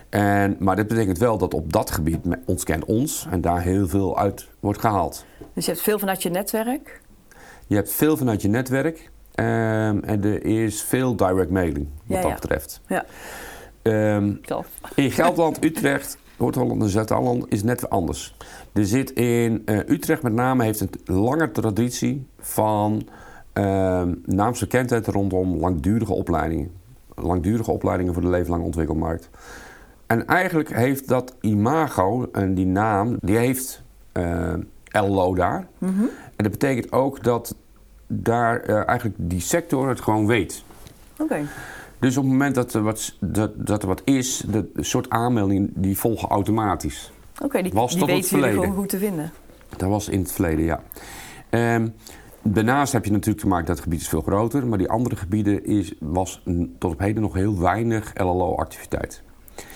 Speaker 1: En, maar dat betekent wel dat op dat gebied ons kent ons en daar heel veel uit wordt gehaald.
Speaker 3: Dus je hebt veel vanuit je netwerk.
Speaker 1: Je hebt veel vanuit je netwerk ehm, en er is veel direct mailing wat
Speaker 3: Ja,
Speaker 1: dat
Speaker 3: ja.
Speaker 1: betreft.
Speaker 3: Ja, tof.
Speaker 1: in Gelderland, Utrecht, Noord-Holland en Zuid-Holland is net weer anders. Er zit in eh, Utrecht met name heeft een lange traditie van ehm naamsbekendheid rondom langdurige opleidingen. Langdurige opleidingen voor de leven lang ontwikkelmarkt. En eigenlijk heeft dat imago en die naam, die heeft eh LLO daar. En dat betekent ook dat daar eh, eigenlijk die sector het gewoon weet.
Speaker 3: Oké.
Speaker 1: Dus op het moment dat er wat, dat, dat er wat is, de, soort aanmeldingen die volgen automatisch.
Speaker 3: Oké, die,
Speaker 1: Was
Speaker 3: die
Speaker 1: tot het
Speaker 3: weten jullie gewoon goed te vinden.
Speaker 1: Dat was in het verleden, ja. Ehm, Daarnaast heb je natuurlijk te maken dat het gebied is veel groter, maar die andere gebieden is, was tot op heden nog heel weinig LLO-activiteit.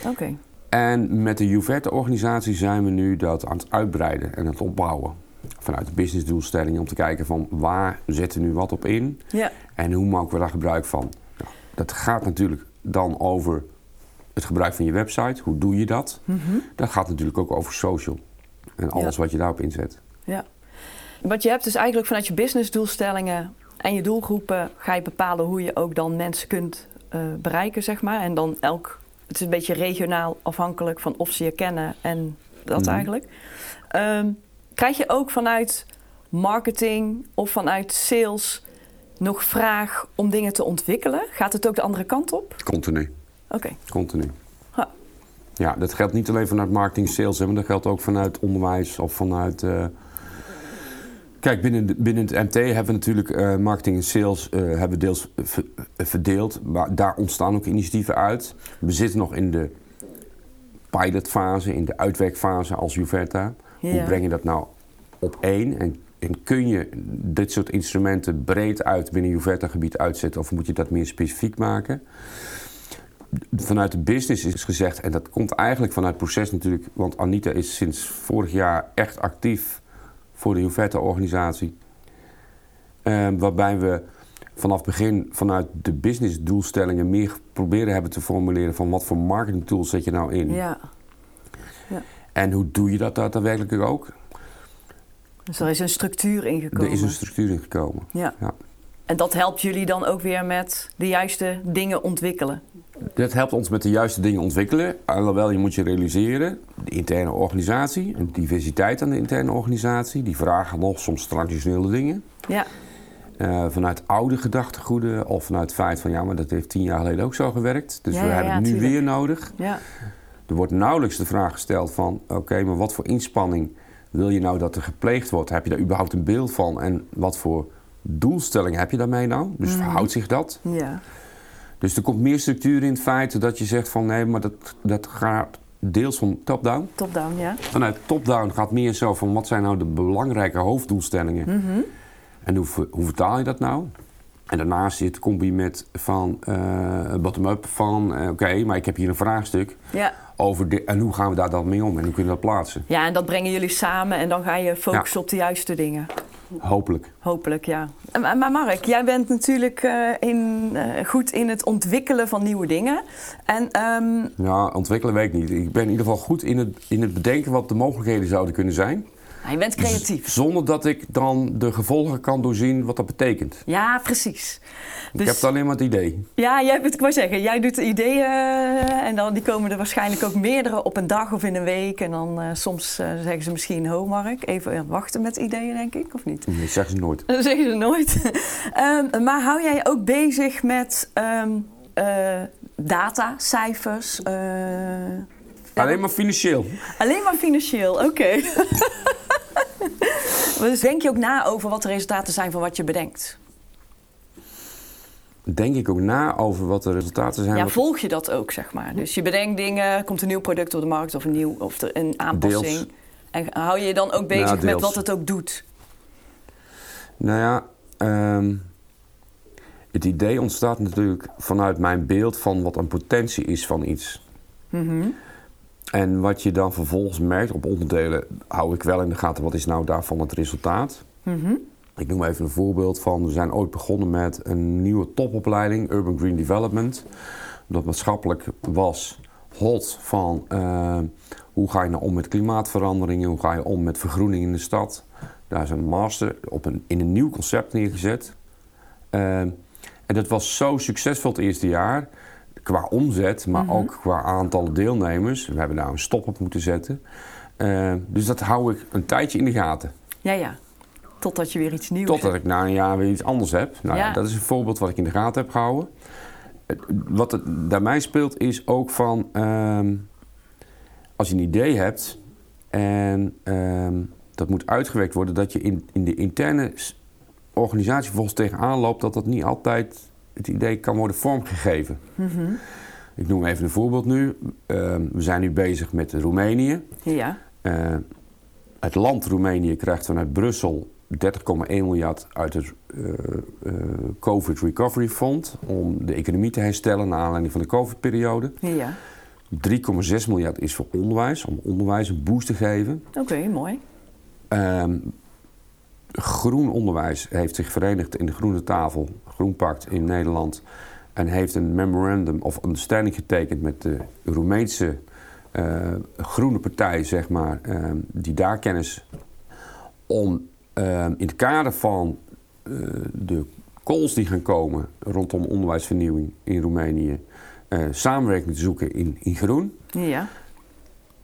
Speaker 3: Oké.
Speaker 1: En met de Juverte-organisatie zijn we nu dat aan het uitbreiden en het opbouwen. Vanuit de businessdoelstellingen om te kijken van waar zetten we nu wat op in
Speaker 3: Ja.
Speaker 1: en hoe maken we daar gebruik van. Nou, dat gaat natuurlijk dan over het gebruik van je website. Hoe doe je dat? Dat gaat natuurlijk ook over social en alles
Speaker 3: Ja.
Speaker 1: wat je daarop inzet.
Speaker 3: Ja. Want je hebt dus eigenlijk vanuit je businessdoelstellingen en je doelgroepen ga je bepalen hoe je ook dan mensen kunt eh, bereiken, zeg maar. En dan elk, het is een beetje regionaal afhankelijk van of ze je kennen en dat
Speaker 1: Mhm.
Speaker 3: eigenlijk. Ehm, krijg je ook vanuit marketing of vanuit sales nog vraag om dingen te ontwikkelen? Gaat het ook de andere kant op?
Speaker 1: Continu.
Speaker 3: Oké.
Speaker 1: Continu.
Speaker 3: Ha.
Speaker 1: Ja, dat geldt niet alleen vanuit marketing en sales, maar dat geldt ook vanuit onderwijs of vanuit. eh, Kijk, binnen, de- binnen het MT hebben we natuurlijk eh, marketing en sales eh, hebben we deels ver- verdeeld. Maar daar ontstaan ook initiatieven uit. We zitten nog in de pilotfase, in de uitwerkfase als Juverta. Hoe
Speaker 3: Ja.
Speaker 1: breng je dat nou op één? En, en kun je dit soort instrumenten breed uit binnen Juverta-gebied uitzetten? Of moet je dat meer specifiek maken? vanuit de business is gezegd, en dat komt eigenlijk vanuit het proces natuurlijk, want Anita is sinds vorig jaar echt actief voor de Juvetta-organisatie. Eh, waarbij we vanaf het begin vanuit de businessdoelstellingen meer proberen hebben te formuleren van wat voor marketingtools zet je nou in.
Speaker 3: Ja.
Speaker 1: En hoe doe je dat daadwerkelijk ook?
Speaker 3: Dus er is een structuur ingekomen.
Speaker 1: Er is een structuur in gekomen.
Speaker 3: Ja.
Speaker 1: Ja.
Speaker 3: En dat helpt jullie dan ook weer met de juiste dingen ontwikkelen.
Speaker 1: Dat helpt ons met de juiste dingen ontwikkelen. Alhoewel je moet je realiseren, de interne organisatie, een diversiteit aan de interne organisatie, die vragen nog soms traditionele dingen.
Speaker 3: Ja,
Speaker 1: Eh, vanuit oude gedachtegoeden of vanuit het feit van ja, maar dat heeft tien jaar geleden ook zo gewerkt. Dus
Speaker 3: Ja,
Speaker 1: we
Speaker 3: ja,
Speaker 1: hebben het nu
Speaker 3: tuurlijk.
Speaker 1: weer nodig.
Speaker 3: ja,
Speaker 1: Er wordt nauwelijks de vraag gesteld van oké, maar wat voor inspanning wil je nou dat er gepleegd wordt? Heb je daar überhaupt een beeld van? En wat voor doelstelling heb je daarmee nou? Dus
Speaker 3: Mhm.
Speaker 1: verhoudt zich dat?
Speaker 3: ja.
Speaker 1: Dus er komt meer structuur in het feit dat je zegt van nee, maar dat, dat gaat deels van top-down.
Speaker 3: Top-down, ja.
Speaker 1: Vanuit top-down gaat meer zo van wat zijn nou de belangrijke hoofddoelstellingen
Speaker 3: Mhm.
Speaker 1: en hoe, hoe vertaal je dat nou? En daarnaast zit combi met van eh, bottom-up van eh, oké, maar ik heb hier een vraagstuk
Speaker 3: Ja.
Speaker 1: over de, en hoe gaan we daar dan mee om en hoe kunnen we dat plaatsen?
Speaker 3: ja, en dat brengen jullie samen en dan ga je focussen op de juiste dingen.
Speaker 1: Hopelijk.
Speaker 3: Hopelijk, ja. Maar Mark, jij bent natuurlijk eh, in, goed in het ontwikkelen van nieuwe dingen. En ehm,
Speaker 1: Ja, ontwikkelen weet ik niet. Ik ben in ieder geval goed in het, in het bedenken wat de mogelijkheden zouden kunnen zijn.
Speaker 3: Je bent creatief.
Speaker 1: Zonder dat ik dan de gevolgen kan doorzien wat dat betekent.
Speaker 3: Ja, precies.
Speaker 1: Ik
Speaker 3: Dus-
Speaker 1: heb alleen maar het idee.
Speaker 3: Ja, jij, ik wou zeggen, jij doet de ideeën eh, en dan, die komen er waarschijnlijk ook meerdere op een dag of in een week. En dan eh, soms eh, zeggen ze misschien, ho Mark, even wachten met ideeën denk ik, of niet?
Speaker 1: Nee, zeg ze nooit.
Speaker 3: Dat zeggen ze nooit. Maar hou jij ook bezig met eh, data, cijfers?
Speaker 1: Alleen maar financieel.
Speaker 3: Alleen maar financieel, oké. dus denk je ook na over wat de resultaten zijn van wat je bedenkt?
Speaker 1: Denk ik ook na over wat de resultaten zijn.
Speaker 3: Ja,
Speaker 1: wat-
Speaker 3: volg je dat ook, zeg maar? Dus je bedenkt dingen, komt een nieuw product op de markt of een, nieuw, of een aanpassing.
Speaker 1: Deels.
Speaker 3: En hou je je dan ook bezig met wat het ook doet?
Speaker 1: Nou ja, ehm, het idee ontstaat natuurlijk vanuit mijn beeld van wat een potentie is van iets.
Speaker 3: Mhm.
Speaker 1: En wat je dan vervolgens merkt op onderdelen, hou ik wel in de gaten wat is nou daarvan het resultaat.
Speaker 3: Mhm.
Speaker 1: Ik noem even een voorbeeld van, we zijn ooit begonnen met een nieuwe topopleiding, Urban Green Development. Dat maatschappelijk was hot van eh, hoe ga je nou om met klimaatveranderingen, hoe ga je om met vergroening in de stad. Daar is een master op een, in een nieuw concept neergezet. Eh, en dat was zo succesvol het eerste jaar, qua omzet, maar ook qua aantallen deelnemers. We hebben daar een stop op moeten zetten. Eh, dus dat hou ik een tijdje in de gaten.
Speaker 3: Ja, ja. Totdat je weer iets nieuws
Speaker 1: Totdat ik na een jaar weer iets anders heb. Nou ja.
Speaker 3: Ja.
Speaker 1: dat is een voorbeeld wat ik in de gaten heb gehouden. Het- Wat het daarbij speelt is ook van... ehm, als je een idee hebt en ehm, dat moet uitgewerkt worden... dat je in, in de interne organisatie volgens tegenaan loopt... dat dat niet altijd het idee kan worden vormgegeven.
Speaker 3: Mhm.
Speaker 1: Ik noem even een voorbeeld nu. Ehm, we zijn nu bezig met Roemenië.
Speaker 3: Ja.
Speaker 1: Eh, het land Roemenië krijgt vanuit Brussel 30,1 miljard uit het uh, uh, COVID Recovery Fund om de economie te herstellen naar aanleiding van de COVID-periode.
Speaker 3: Ja.
Speaker 1: 3,6 miljard is voor onderwijs, om onderwijs een boost te geven.
Speaker 3: Oké, mooi.
Speaker 1: Um, groen onderwijs heeft zich verenigd in de Groene Tafel, Groenpact in Nederland. En heeft een memorandum of understanding getekend met de Roemeense uh, groene partij, zeg maar, uh, die daar kennis om uh, in het kader van de calls die gaan komen rondom onderwijsvernieuwing in Roemenië, samenwerking te zoeken in, in groen.
Speaker 3: Ja.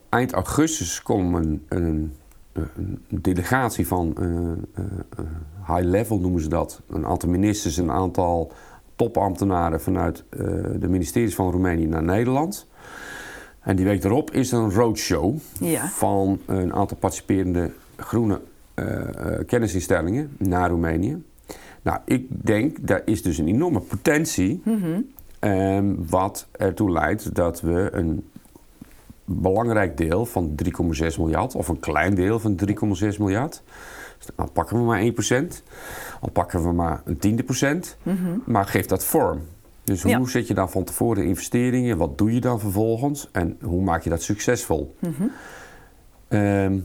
Speaker 1: Eind augustus komt een, een, een delegatie van high level noemen ze dat. Een aantal ministers, een aantal topambtenaren vanuit de ministeries van Roemenië naar Nederland. En die week erop is er een roadshow
Speaker 3: ja.
Speaker 1: van een aantal participerende groene uh, uh, kennisinstellingen naar Roemenië. Nou, ik denk, daar is dus een enorme potentie.
Speaker 3: Mm -hmm.
Speaker 1: um, wat ertoe leidt dat we een belangrijk deel van 3,6 miljard, of een klein deel van 3,6 miljard, dus dan pakken we maar 1%, al pakken we maar een tiende procent,
Speaker 3: mm -hmm.
Speaker 1: maar geef dat vorm. Dus hoe
Speaker 3: Ja.
Speaker 1: zet je dan van tevoren de investeringen? Wat doe je dan vervolgens? En hoe maak je dat succesvol?
Speaker 3: Mhm.
Speaker 1: Ehm,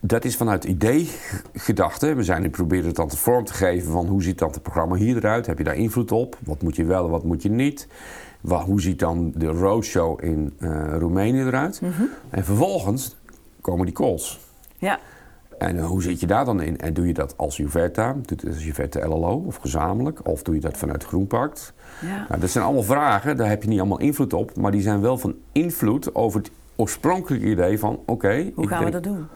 Speaker 1: dat is vanuit idee gedachte. We zijn nu proberen het dan te vorm te geven van hoe ziet dan het programma hier eruit? Heb je daar invloed op? Wat moet je wel en wat moet je niet? Wa- hoe ziet dan de roadshow in eh, Roemenië eruit?
Speaker 3: Mhm.
Speaker 1: En vervolgens komen die calls.
Speaker 3: Ja.
Speaker 1: En eh, hoe zit je daar dan in? En doe je dat als Juverta? Doe je dat als Juverta LLO of gezamenlijk? Of doe je dat vanuit Groenpact?
Speaker 3: Ja.
Speaker 1: Nou, dat zijn allemaal vragen, daar heb je niet allemaal invloed op. Maar die zijn wel van invloed over het oorspronkelijke idee van... oké,
Speaker 3: Hoe gaan we dat doen?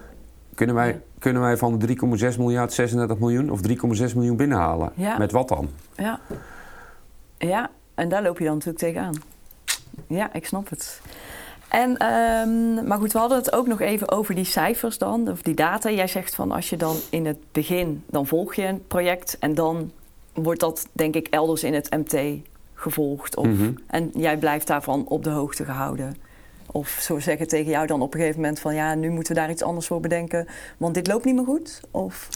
Speaker 1: kunnen, wij,
Speaker 3: Ja.
Speaker 1: kunnen wij van de 3,6 miljard 36 miljoen of 3,6 miljoen binnenhalen?
Speaker 3: Ja.
Speaker 1: Met wat dan?
Speaker 3: Ja. Ja, en daar loop je dan natuurlijk tegenaan. Ja, ik snap het. En, ehm, maar goed, we hadden het ook nog even over die cijfers dan, of die data. Jij zegt van als je dan in het begin, dan volg je een project en dan wordt dat denk ik elders in het MT gevolgd. Of,
Speaker 1: Mhm.
Speaker 3: En jij blijft daarvan op de hoogte gehouden. Of zo zeggen tegen jou dan op een gegeven moment van ja, nu moeten we daar iets anders voor bedenken, want dit loopt niet meer goed? Of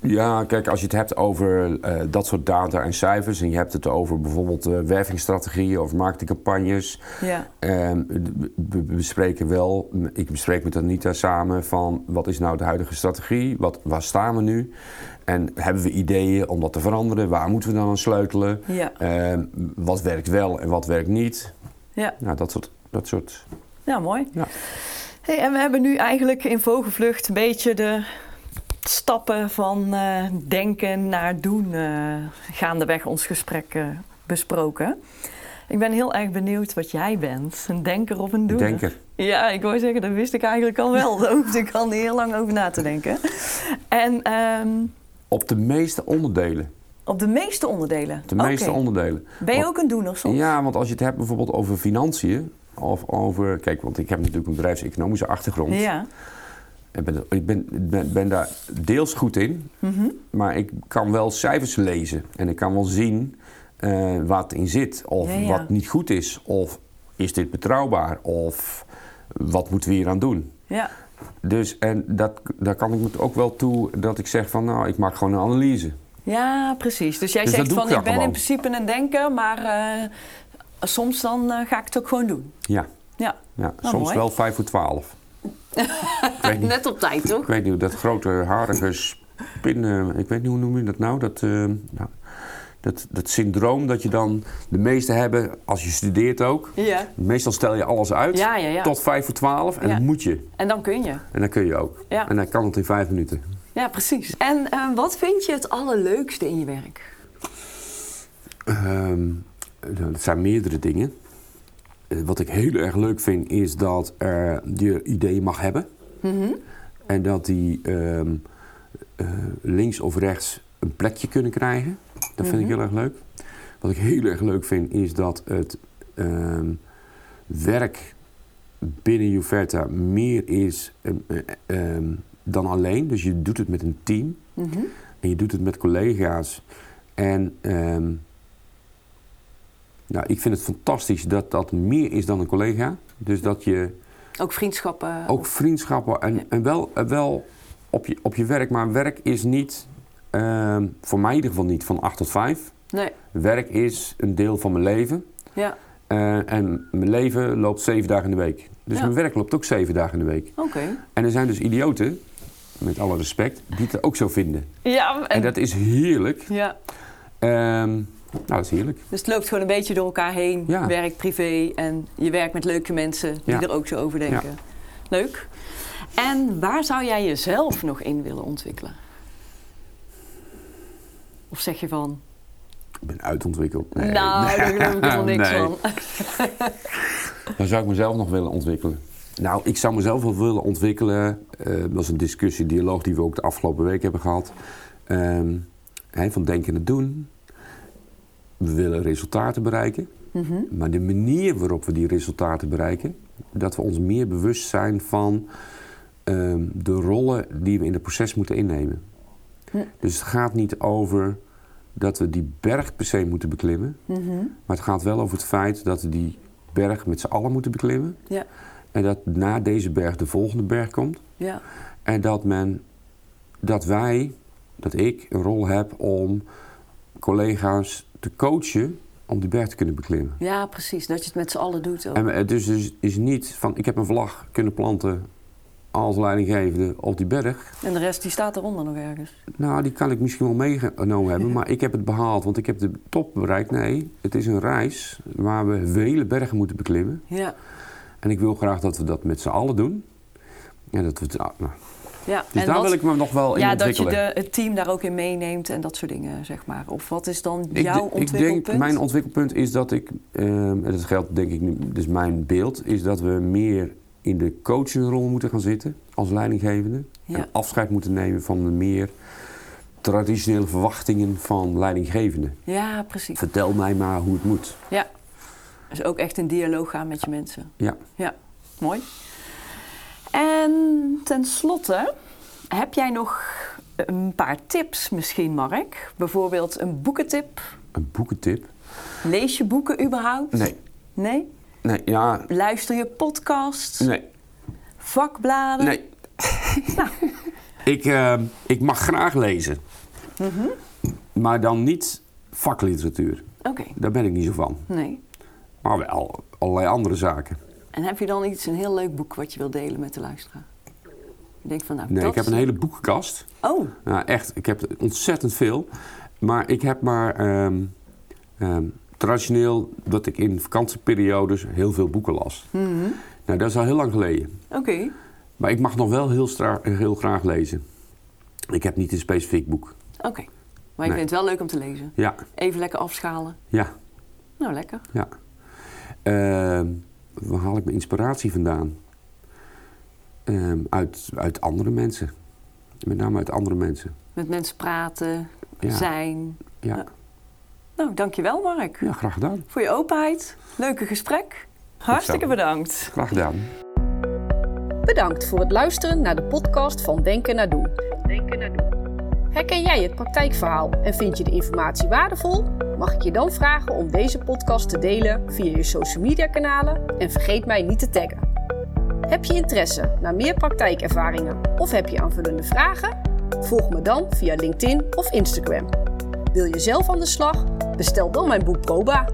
Speaker 1: Ja, kijk, als je het hebt over eh, dat soort data en cijfers... en je hebt het over bijvoorbeeld eh, wervingsstrategieën of marketingcampagnes...
Speaker 3: ja,
Speaker 1: Ehm, we we bespreken wel, ik bespreek met Anita samen van wat is nou de huidige strategie, wat, waar staan we nu en hebben we ideeën om dat te veranderen, waar moeten we dan aan sleutelen,
Speaker 3: ja,
Speaker 1: Ehm, wat werkt wel en wat werkt niet.
Speaker 3: ja.
Speaker 1: Nou, dat soort, dat soort.
Speaker 3: Ja, mooi.
Speaker 1: Ja.
Speaker 3: Hey, en we hebben nu eigenlijk in vogelvlucht een beetje de stappen van eh, denken naar doen eh, gaandeweg ons gesprek eh, besproken. Ik ben heel erg benieuwd wat jij bent. Een denker of een doener?
Speaker 1: Denker.
Speaker 3: Ja, ik wou zeggen, dat wist ik eigenlijk al wel. Daar hoefde ik al niet heel lang over na te denken. En ehm,
Speaker 1: Op de meeste onderdelen.
Speaker 3: op de meeste onderdelen?
Speaker 1: De meeste onderdelen.
Speaker 3: Ben je
Speaker 1: Want-
Speaker 3: ook een doener soms?
Speaker 1: Ja, want als je het hebt bijvoorbeeld over financiën of over, kijk, want ik heb natuurlijk een bedrijfseconomische achtergrond.
Speaker 3: Ja.
Speaker 1: Ik ben, ik ben, ben, ben daar deels goed in,
Speaker 3: Mhm.
Speaker 1: maar ik kan wel cijfers lezen en ik kan wel zien eh, wat in zit, of
Speaker 3: Ja, ja.
Speaker 1: wat niet goed is, of is dit betrouwbaar, of wat moeten we hier aan doen.
Speaker 3: ja.
Speaker 1: Dus en dat, daar kan ik me ook wel toe dat ik zeg van nou, ik maak gewoon een analyse.
Speaker 3: Ja, precies. Dus jij
Speaker 1: Dus
Speaker 3: zegt van
Speaker 1: ik
Speaker 3: ben in principe een denker, maar eh, soms dan eh, ga ik het ook gewoon doen.
Speaker 1: Ja,
Speaker 3: Ja,
Speaker 1: ja
Speaker 3: Nou,
Speaker 1: soms
Speaker 3: mooi.
Speaker 1: wel vijf voor twaalf. ik, weet niet,
Speaker 2: Net op tijd, toch?
Speaker 1: ik weet niet, dat grote harige spin, ik weet niet hoe noem je dat nou, dat, eh, nou, dat, dat syndroom dat je dan de meeste hebben als je studeert ook.
Speaker 3: ja.
Speaker 1: Meestal stel je alles uit
Speaker 3: Ja, ja, ja.
Speaker 1: tot vijf voor twaalf en
Speaker 3: Ja.
Speaker 1: dat moet je.
Speaker 3: En dan kun je.
Speaker 1: En dan kun je ook.
Speaker 3: Ja.
Speaker 1: En dan kan het in vijf minuten.
Speaker 3: Ja, precies. En eh, wat vind je het allerleukste in je werk?
Speaker 1: Ehm, nou, dat zijn meerdere dingen. Eh, wat ik heel erg leuk vind is dat er je ideeën mag hebben.
Speaker 3: Mhm.
Speaker 1: En dat die ehm, eh, links of rechts een plekje kunnen krijgen. Dat vind ik
Speaker 3: Mhm.
Speaker 1: heel erg leuk. Wat ik heel erg leuk vind is dat het ehm, werk binnen Juverta meer is ehm, eh, dan alleen. Dus je doet het met een team.
Speaker 3: Mhm.
Speaker 1: En je doet het met collega's. En nou, ik vind het fantastisch dat dat meer is dan een collega. Dus dat je
Speaker 3: Ook vriendschappen?
Speaker 1: ook vriendschappen en,
Speaker 3: Ja.
Speaker 1: en wel, en wel op je, op je werk. Maar werk is niet, ehm, voor mij in ieder geval niet, van 8 tot 5.
Speaker 3: Nee.
Speaker 1: Werk is een deel van mijn leven.
Speaker 3: Ja.
Speaker 1: Eh, en mijn leven loopt zeven dagen in de week. Dus
Speaker 3: Ja.
Speaker 1: mijn werk loopt ook zeven dagen in de week.
Speaker 3: Oké.
Speaker 1: En er zijn dus idioten, met alle respect, die het ook zo vinden.
Speaker 3: Ja, en,
Speaker 1: En dat is heerlijk.
Speaker 3: ja.
Speaker 1: Ehm, nou, dat is heerlijk.
Speaker 3: Dus het loopt gewoon een beetje door elkaar heen.
Speaker 1: Ja.
Speaker 3: Werk, privé. En je werkt met leuke mensen die
Speaker 1: Ja.
Speaker 3: er ook zo over denken. Leuk. En waar zou jij jezelf nog in willen ontwikkelen? Of zeg je van,
Speaker 1: Ik ben uitontwikkeld. Nee.
Speaker 3: nou, daar geloof ik helemaal niks
Speaker 1: Nee.
Speaker 3: van.
Speaker 1: Dan zou ik mezelf nog willen ontwikkelen. Nou, ik zou mezelf wel willen ontwikkelen. eh, dat is een discussie, dialoog die we ook de afgelopen week hebben gehad. Hè, van denken en doen. We willen resultaten bereiken.
Speaker 3: Mhm.
Speaker 1: Maar de manier waarop we die resultaten bereiken, dat we ons meer bewust zijn van ehm, de rollen die we in het proces moeten innemen.
Speaker 3: Hm.
Speaker 1: Dus het gaat niet over dat we die berg per se moeten beklimmen,
Speaker 3: Mhm.
Speaker 1: maar het gaat wel over het feit dat we die berg met z'n allen moeten beklimmen.
Speaker 3: Ja.
Speaker 1: En dat na deze berg de volgende berg komt.
Speaker 3: Ja.
Speaker 1: En dat men, dat wij, dat ik een rol heb om collega's te coachen om die berg te kunnen beklimmen.
Speaker 3: ja, precies. Dat je het met z'n allen doet ook.
Speaker 1: En het dus, dus is niet van, ik heb een vlag kunnen planten als leidinggevende op die berg.
Speaker 3: En de rest die staat eronder nog ergens.
Speaker 1: Nou, die kan ik misschien wel meegenomen hebben, maar ik heb het behaald, want ik heb de top bereikt. Nee, het is een reis waar we vele bergen moeten beklimmen.
Speaker 3: Ja.
Speaker 1: En ik wil graag dat we dat met z'n allen doen. En dat we het, nou,
Speaker 3: ja.
Speaker 1: dus
Speaker 3: en
Speaker 1: daar
Speaker 3: wat-
Speaker 1: wil ik me nog wel in
Speaker 3: ja, dat je de, het team daar ook in meeneemt en dat soort dingen, zeg maar. Of wat is dan
Speaker 1: Ik,
Speaker 3: jouw
Speaker 1: de- ik
Speaker 3: ontwikkelpunt?
Speaker 1: denk, mijn ontwikkelpunt is dat ik, ehm, en dat geldt denk ik nu, dus mijn beeld, is dat we meer in de coachingrol moeten gaan zitten als leidinggevende.
Speaker 3: Ja.
Speaker 1: En afscheid moeten nemen van de meer traditionele verwachtingen van leidinggevenden.
Speaker 3: Ja, precies.
Speaker 1: Vertel mij maar hoe het moet.
Speaker 3: Ja. Dus ook echt in dialoog gaan met je mensen.
Speaker 1: Ja.
Speaker 3: Ja, mooi. En tenslotte, heb jij nog een paar tips misschien, Mark? Bijvoorbeeld een boekentip?
Speaker 1: Een boekentip?
Speaker 3: Lees je boeken überhaupt?
Speaker 1: Nee.
Speaker 3: Nee?
Speaker 1: Nee, ja,
Speaker 3: Luister je podcasts?
Speaker 1: nee,
Speaker 3: Vakbladen?
Speaker 1: nee. ik, ehm, ik mag graag lezen.
Speaker 3: Mhm.
Speaker 1: Maar dan niet vakliteratuur.
Speaker 3: Oké,
Speaker 1: Daar ben ik niet zo van.
Speaker 3: nee.
Speaker 1: Maar wel allerlei andere zaken.
Speaker 3: En heb je dan iets, een heel leuk boek wat je wilt delen met de luisteraar? Je denkt van, nou,
Speaker 1: Nee, ik heb een hele boekenkast.
Speaker 3: Oh,
Speaker 1: Nou, echt, ik heb ontzettend veel. Maar ik heb maar ehm, ehm, traditioneel dat ik in vakantieperiodes heel veel boeken las.
Speaker 3: mhm.
Speaker 1: Nou, dat is al heel lang geleden.
Speaker 3: oké.
Speaker 1: Maar ik mag nog wel heel, heel graag lezen. Ik heb niet een specifiek boek.
Speaker 3: Oké. Maar je
Speaker 1: Nee.
Speaker 3: vindt het wel leuk om te lezen.
Speaker 1: Ja,
Speaker 3: Even lekker afschalen.
Speaker 1: ja,
Speaker 3: Nou, lekker.
Speaker 1: ja. Ehm, waar haal ik mijn inspiratie vandaan? Ehm, uit, uit andere mensen. Met name uit andere mensen.
Speaker 3: Met mensen praten,
Speaker 1: Ja.
Speaker 3: zijn.
Speaker 1: Ja,
Speaker 3: Nou, dankjewel Mark.
Speaker 1: ja graag gedaan.
Speaker 3: Voor je openheid. Leuke gesprek. Hartstikke bedankt.
Speaker 1: Graag gedaan.
Speaker 2: Bedankt voor het luisteren naar de podcast van Denken naar Doen. Denken naar Doen. Herken jij het praktijkverhaal en vind je de informatie waardevol? Mag ik je dan vragen om deze podcast te delen via je social media kanalen en vergeet mij niet te taggen. Heb je interesse naar meer praktijkervaringen of heb je aanvullende vragen? Volg me dan via LinkedIn of Instagram. Wil je zelf aan de slag? Bestel dan mijn boek Proba.